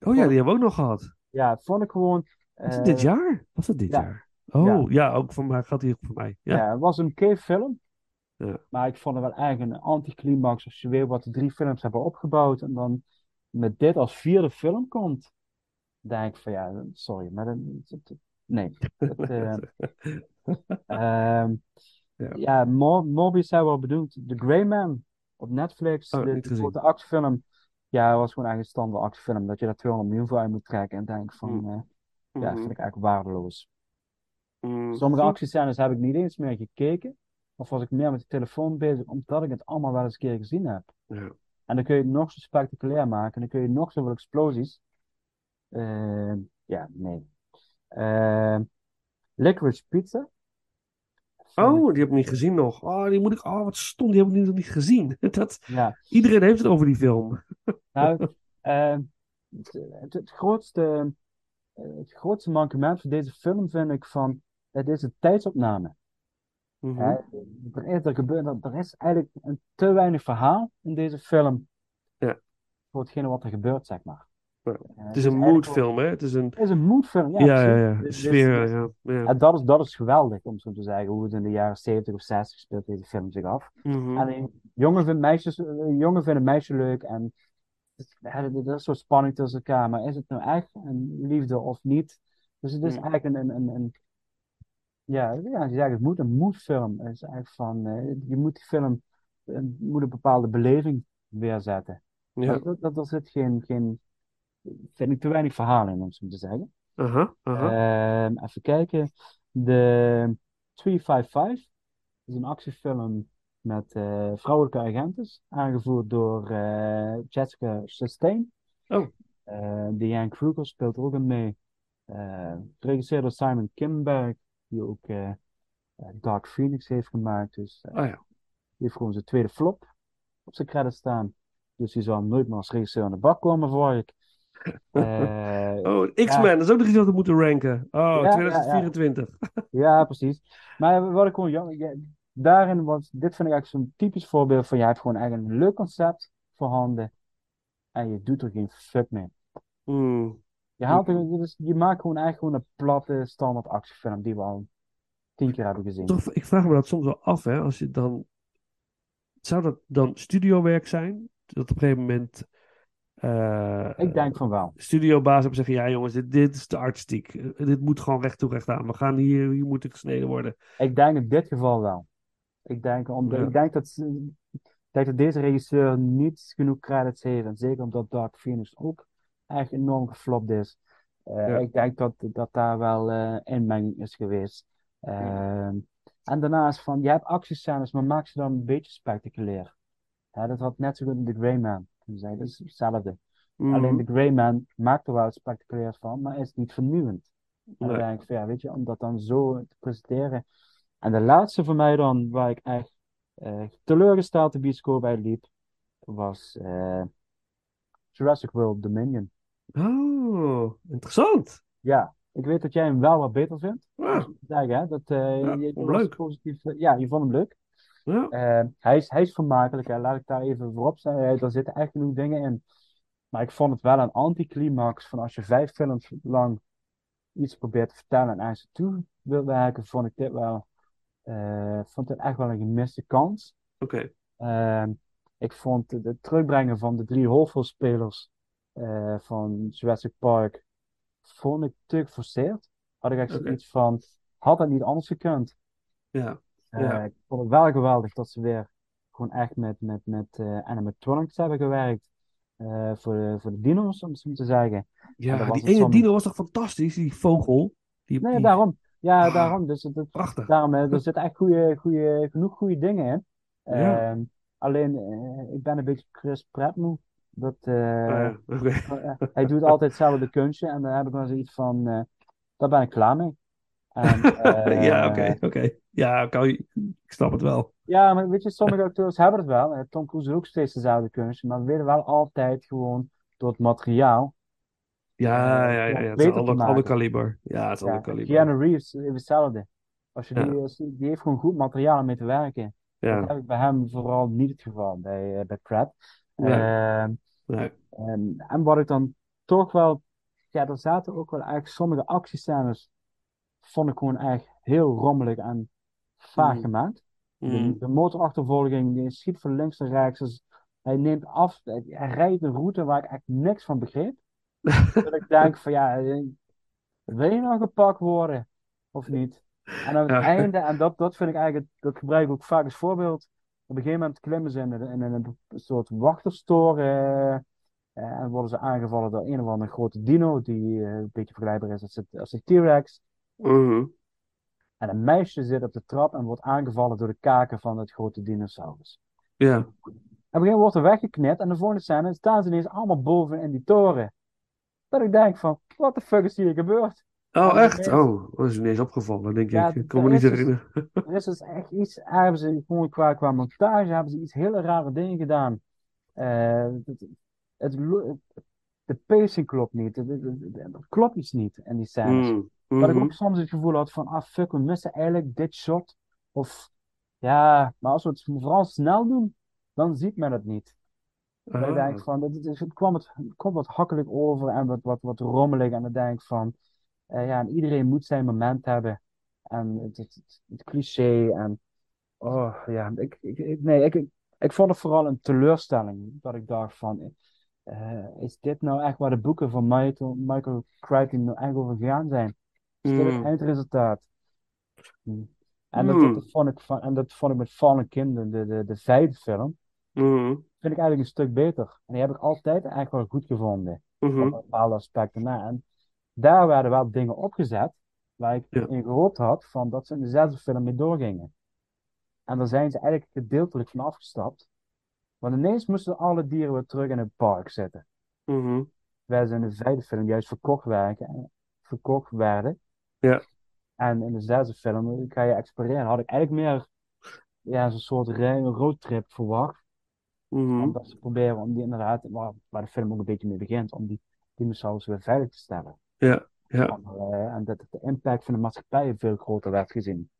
oh ja, die hebben we ook nog gehad. ja, vond ik gewoon... Was het eh, dit jaar? Was het dit ja. jaar? Oh, ja, ook voor mij gaat die ook voor mij. Ja, Ja, het was een oké film. Ja. Maar ik vond het wel eigenlijk een anticlimax als je weer wat de drie films hebben opgebouwd en dan met dit als vierde film komt. Dan denk ik van ja, sorry, maar dat- nee. Dat, eh, ehm, Ja. ja, Mor Morbius hebben we al bedoeld. The Grey Man op Netflix. Oh, de, grote actiefilm. Ja, het was gewoon eigenlijk een standaard actiefilm. Dat je daar 200 miljoen voor uit moet trekken. En denk van, Mm. eh, ja, Mhm. vind ik eigenlijk waardeloos. Mm. Sommige actiescènes heb ik niet eens meer gekeken. Of was ik meer met de telefoon bezig, omdat ik het allemaal wel eens een keer gezien heb. Ja. En dan kun je het nog zo spectaculair maken. En dan kun je nog zoveel explosies. Eh, ja, nee. Eh, Licorice Pizza. Vond ik- Oh, die heb ik niet gezien nog. Oh, die moet ik. Oh, wat stom, die heb ik nog niet gezien. Dat, Ja, iedereen heeft het over die film. nou, eh, het, het, het grootste, eh, het grootste mankement van deze film vind ik van, het is een tijdsopname. Mhm. Er, is, er, gebeurt, er, is eigenlijk een te weinig verhaal in deze film. Ja. Voor hetgene wat er gebeurt, zeg maar. Ja. Eh, Het is een eigenlijk moodfilm, hè? Het is een. Het is een moodfilm, ja. Ja, ja, ja. Dus- dus- Sfeer, dus- ja. ja. En dat is, dat is geweldig, om zo te zeggen, hoe het in de jaren 70 of 60 speelt deze film zich af. Mhm. Alleen, jongen vinden meisjes, eh, jongen vinden meisje leuk en er is zo'n spanning tussen elkaar, maar is het nou echt een liefde of niet? Dus het is Mm. eigenlijk een, een, een, een ja, ja, je zegt het moet een moedfilm. Het is eigenlijk van, eh, je moet die film, eh, moet een bepaalde beleving weerzetten. Ja. Dat, dat, er zit geen, geen, vind ik te weinig verhaal in, om het zo te zeggen. Aha, aha. Ehm, even kijken. De 355 is een actiefilm met eh, vrouwelijke agentes, aangevoerd door Jessica Chastain. Oh. Diane Kruger speelt er ook mee. Geregisseerd door Simon Kinberg, die ook eh, eh, Dark Phoenix heeft gemaakt. Dus Oh ja. die heeft gewoon zijn tweede flop op zijn credits staan. Dus die zal nooit meer als regisseur aan de bak komen voor ik. Oh, X-Men, dat is ook nog iets wat we moeten ranken. Oh, Ja, ja, ja. 2024. Ja, precies. Maar wat ik gewoon jammer, ja, daarin was, dit vind ik eigenlijk zo'n typisch voorbeeld van, je hebt gewoon eigenlijk een leuk concept voorhanden en je doet er geen fuck mee. Hmm. Je, haalt er, dus je maakt gewoon eigenlijk gewoon een platte standaard actiefilm die we al tien keer hebben gezien. Toch, ik vraag me dat soms wel af, hè. Als je dan... Zou dat dan studiowerk zijn? Dat op een gegeven moment eh, Ik denk van wel. studiobaas hebben zeggen, ja jongens, dit, dit is te artistiek. Dit moet gewoon recht toe recht aan. We gaan hier, hier moet het gesneden worden. Ik denk in dit geval wel. Ik denk, omdat, Ja. ik denk dat, ik denk dat deze regisseur niet genoeg credits heeft. En zeker omdat Dark Phoenix ook echt enorm geflopt is. Eh, Ja. Ik denk dat, dat daar wel eh inmenging is geweest. Ehm, en daarnaast van, je hebt actiescènes, maar maak ze dan een beetje spectaculair. Hè, dat had net zo goed in The Grey Man kunnen zijn. Dat is hetzelfde. Mhm. Alleen The Grey Man maakt er wel iets spectaculairs van, maar is niet vernieuwend. En dan denk ik ja, weet je, om dat dan zo te presenteren. En de laatste voor mij dan, waar ik echt eh, teleurgesteld de bioscoop uitliep, was eh, Jurassic World Dominion. Oh, interessant. Ja, ik weet dat jij hem wel wat beter vindt. Ja. Dat zeggen, hè? Dat, eh, Ja, je, leuk. positief. Ja, je vond hem leuk. Ja. Eh, hij, is, hij is vermakelijk, hè. Laat ik daar even voorop staan. Eh, er zitten echt genoeg dingen in. Maar ik vond het wel een anticlimax van als je vijf films lang iets probeert te vertellen en aan ze toe wil werken, vond ik dit wel, eh, vond dit echt wel een gemiste kans. Oké. Ehm, ik vond het het terugbrengen van de drie hoofdrolspelers eh, van Jurassic Park, vond ik te geforceerd. Had ik echt Oké. zoiets van, had dat niet anders gekund? Ja. Eh, Ja. Ik vond het wel geweldig dat ze weer gewoon echt met, met, met eh, animatronics hebben gewerkt. voor, de, voor de dino's, om het zo te zeggen. En Ja, die ene dino was toch fantastisch, die vogel? Die, Nee, die- daarom. Ja, Ah. daarom. Dus het, het- Prachtig. daarom, er zitten echt goede, goede, genoeg goede dingen in. Ja. Ehm, alleen, ik ben een beetje Chris Pratt moe. Dat, eh, Ah, ja, oké. eh, hij doet altijd hetzelfde kunstje en daar heb ik wel zoiets van, eh, daar ben ik klaar mee. En, eh, ja, oké, oké. Ja, kan ik snap het wel. Ja, maar weet je, sommige acteurs hebben het wel. Eh, Tom Cruise is ook steeds dezelfde kunstje, maar we willen wel altijd gewoon door het materiaal. Ja, Eh, ja, ja, ja, ja. Het is maken. ander kaliber. Ja, het is Ja, ander kaliber. Keanu Reeves is hetzelfde. Als je Ja. die, die, heeft gewoon goed materiaal om mee te werken. Dat Ja, heb ik bij hem vooral niet het geval, bij, eh, bij Pratt. Nee. Ehm, nee. en, en wat ik dan toch wel, ja, er zaten ook wel eigenlijk sommige actiescènes, vond ik gewoon echt heel rommelig en vaag Mm. gemaakt. De, Mm. de motorachtervolging, die schiet van links naar rechts. Dus hij neemt af, hij hij rijdt een route waar ik echt niks van begreep. dat ik denk van ja, eh, wil je nou gepakt worden of niet? En aan het Ja. einde, en dat, dat vind ik eigenlijk, dat gebruik ik ook vaak als voorbeeld. Op een gegeven moment klimmen ze in, een- in een soort wachterstoren eh, eh, en worden ze aangevallen door een of andere grote dino, die eh, een beetje vergelijkbaar is als de T-Rex. Mhm. En een meisje zit op de trap en wordt aangevallen door de kaken van het grote dinosaurus. Ja. En op een gegeven moment wordt er weggeknipt en de volgende scène staan ze ineens allemaal boven in die toren. Dat ik denk van, wat de fuck is hier gebeurd? Oh, echt? Oh, dat is ineens opgevallen, denk Ja, ik. Ik kan me niet herinneren. Er is dus echt iets, hebben ze gewoon qua, qua montage hebben ze iets hele rare dingen gedaan. Eh, het, het, de pacing klopt niet, het, er klopt iets niet in die scènes. Mm. Dat ik Mhm. ook soms het gevoel had van, ah fuck, we missen eigenlijk dit shot. Of, ja, maar als we het vooral snel doen, dan ziet men het niet. Ik Ah. denk van, het, het, het kwam, het, het kwam wat hakkelijk over en wat, wat, wat rommelig. En dan denk ik van, eh, ja, en iedereen moet zijn moment hebben. En het, het, het, het cliché en, oh ja, ik, ik, nee, ik, ik, vond het vooral een teleurstelling. Dat ik dacht van, eh, is dit nou echt waar de boeken van Michael, Michael Crichton nou echt over gegaan zijn? Is dit het Mm. eindresultaat? Hm. En dat, Hmm. dat vond ik van, en dat vond ik met Fallen Kingdom, de, de, de vijfde film, Mhm. vind ik eigenlijk een stuk beter. En die heb ik altijd eigenlijk wel goed gevonden, op bepaalde aspecten na. En daar werden wel dingen opgezet, waar ik Ja. in gehoopt had van dat ze in de zesde film mee doorgingen. En daar zijn ze eigenlijk gedeeltelijk van afgestapt. Want ineens moesten alle dieren weer terug in het park zitten. Mhm. Wij zijn in de vijfde film juist verkocht, werken, verkocht werden. Ja. En in de zesde film ga je exploreren. Had ik eigenlijk meer ja, zo'n soort roadtrip verwacht. Mhm. Omdat ze proberen om die inderdaad, waar, waar de film ook een beetje mee begint, om die dinosaurus weer veilig te stellen. Ja, ja, En, eh, dat de impact van de maatschappij veel groter werd gezien.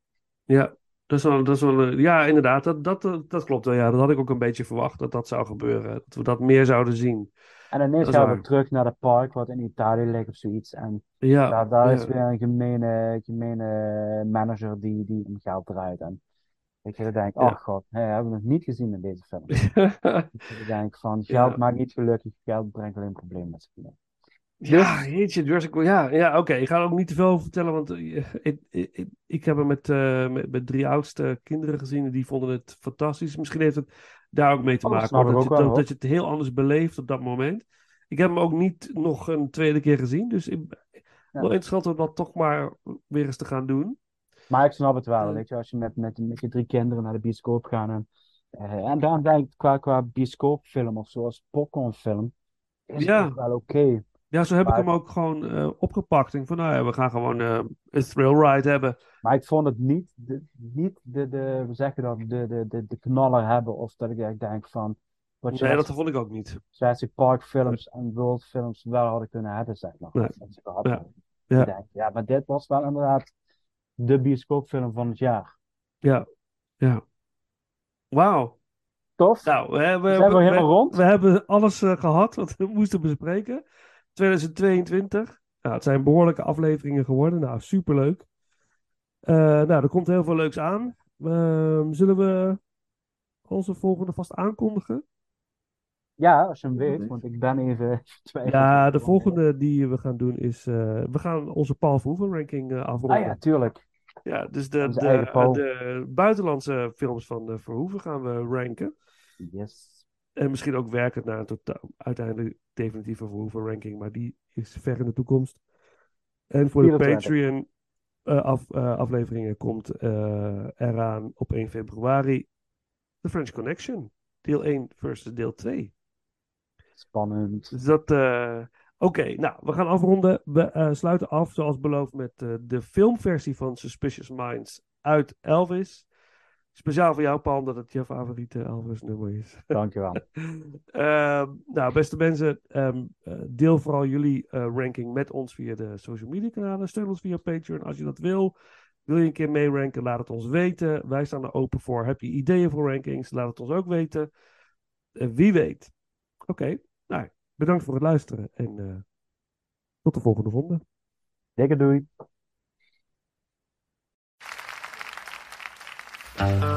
ja. Dat is wel, dat is wel, eh, ja, inderdaad, dat, dat, eh, dat klopt wel. Ja, dat had ik ook een beetje verwacht dat dat zou gebeuren. Dat we dat meer zouden zien. En ineens gaan we terug naar het park wat in Italië ligt of zoiets. En Ja, daar, daar ja. is weer een gemene, gemene manager die, die om geld draait. En denk ik, Ja. oh god, hè, hebben we nog niet gezien in deze film. Dan denk ik van, geld maakt niet gelukkig, geld brengt alleen problemen met zich mee. Ja, jeetje, Jurassic World. Ja, ja oké. Ik ga er ook niet te veel over vertellen, want eh, ik, ik, ik, ik heb hem met, eh, met, met drie oudste kinderen gezien en die vonden het fantastisch. Misschien heeft het daar ook mee te Oh, maken, dat, je, wel, dat, je het heel anders beleeft op dat moment. Ik heb hem ook niet nog een tweede keer gezien, dus ik, wel interessant om dat toch maar weer eens te gaan doen. Maar ik snap het wel, weet je, als je met, met, met je drie kinderen naar de bioscoop gaat en, eh, en dan denk ik qua, qua bioscoopfilm of zoals popcornfilm, is Ja. het wel oké. Ja, zo heb ik hem ook gewoon eh, opgepakt. Ik van, nou ja, we gaan gewoon eh, een thrill ride hebben. Maar ik vond het niet, de, niet de, de, hoe zeg je dat, de, de, de, de knaller hebben of dat ik echt denk van, wat Nee, dat vond ik ook niet. Jurassic Park films en World films wel hadden kunnen hebben, zeg maar. Nee. Gehad Ja. Ja. Denk, ja, maar dit was wel inderdaad de bioscoopfilm van het jaar. Ja, ja. Wauw. Tof? Nou, we hebben, Zijn we we, helemaal rond? we hebben alles eh, gehad wat we moesten bespreken. 2022. Nou, het zijn behoorlijke afleveringen geworden. Nou, superleuk. Eh nou, er komt heel veel leuks aan. Ehm, zullen we onze volgende vast aankondigen? Ja, als je hem weet, want ik ben even twijfel. Ja, de volgende die we gaan doen is... eh, we gaan onze Paul Verhoeven ranking eh, afronden. Ah ja, tuurlijk. Ja, dus de, de, de buitenlandse films van Verhoeven gaan we ranken. Yes. En misschien ook werkend naar een totaal, uiteindelijk definitieve Verhoeven ranking, maar die is ver in de toekomst. En voor de 24. Patreon eh, af, eh, afleveringen komt eh, eraan op 1 februari The French Connection. Deel 1 versus deel 2. Spannend. Dus dat. Oké, nou, we gaan afronden. We sluiten af, zoals beloofd, met de filmversie van Suspicious Minds uit Elvis. Speciaal voor jou, Paul, omdat het je favoriete Elvis-nummer is. Dankjewel. Ehm, nou, beste mensen, ehm, eh, deel vooral jullie eh, ranking met ons via de social media kanalen. Steun ons via Patreon als je dat wil. Wil je een keer meeranken, laat het ons weten. Wij staan er open voor. Heb je ideeën voor rankings, laat het ons ook weten. Eh, wie weet. Oké, nou, bedankt voor het luisteren en tot de volgende ronde. Dikke doei. Bye.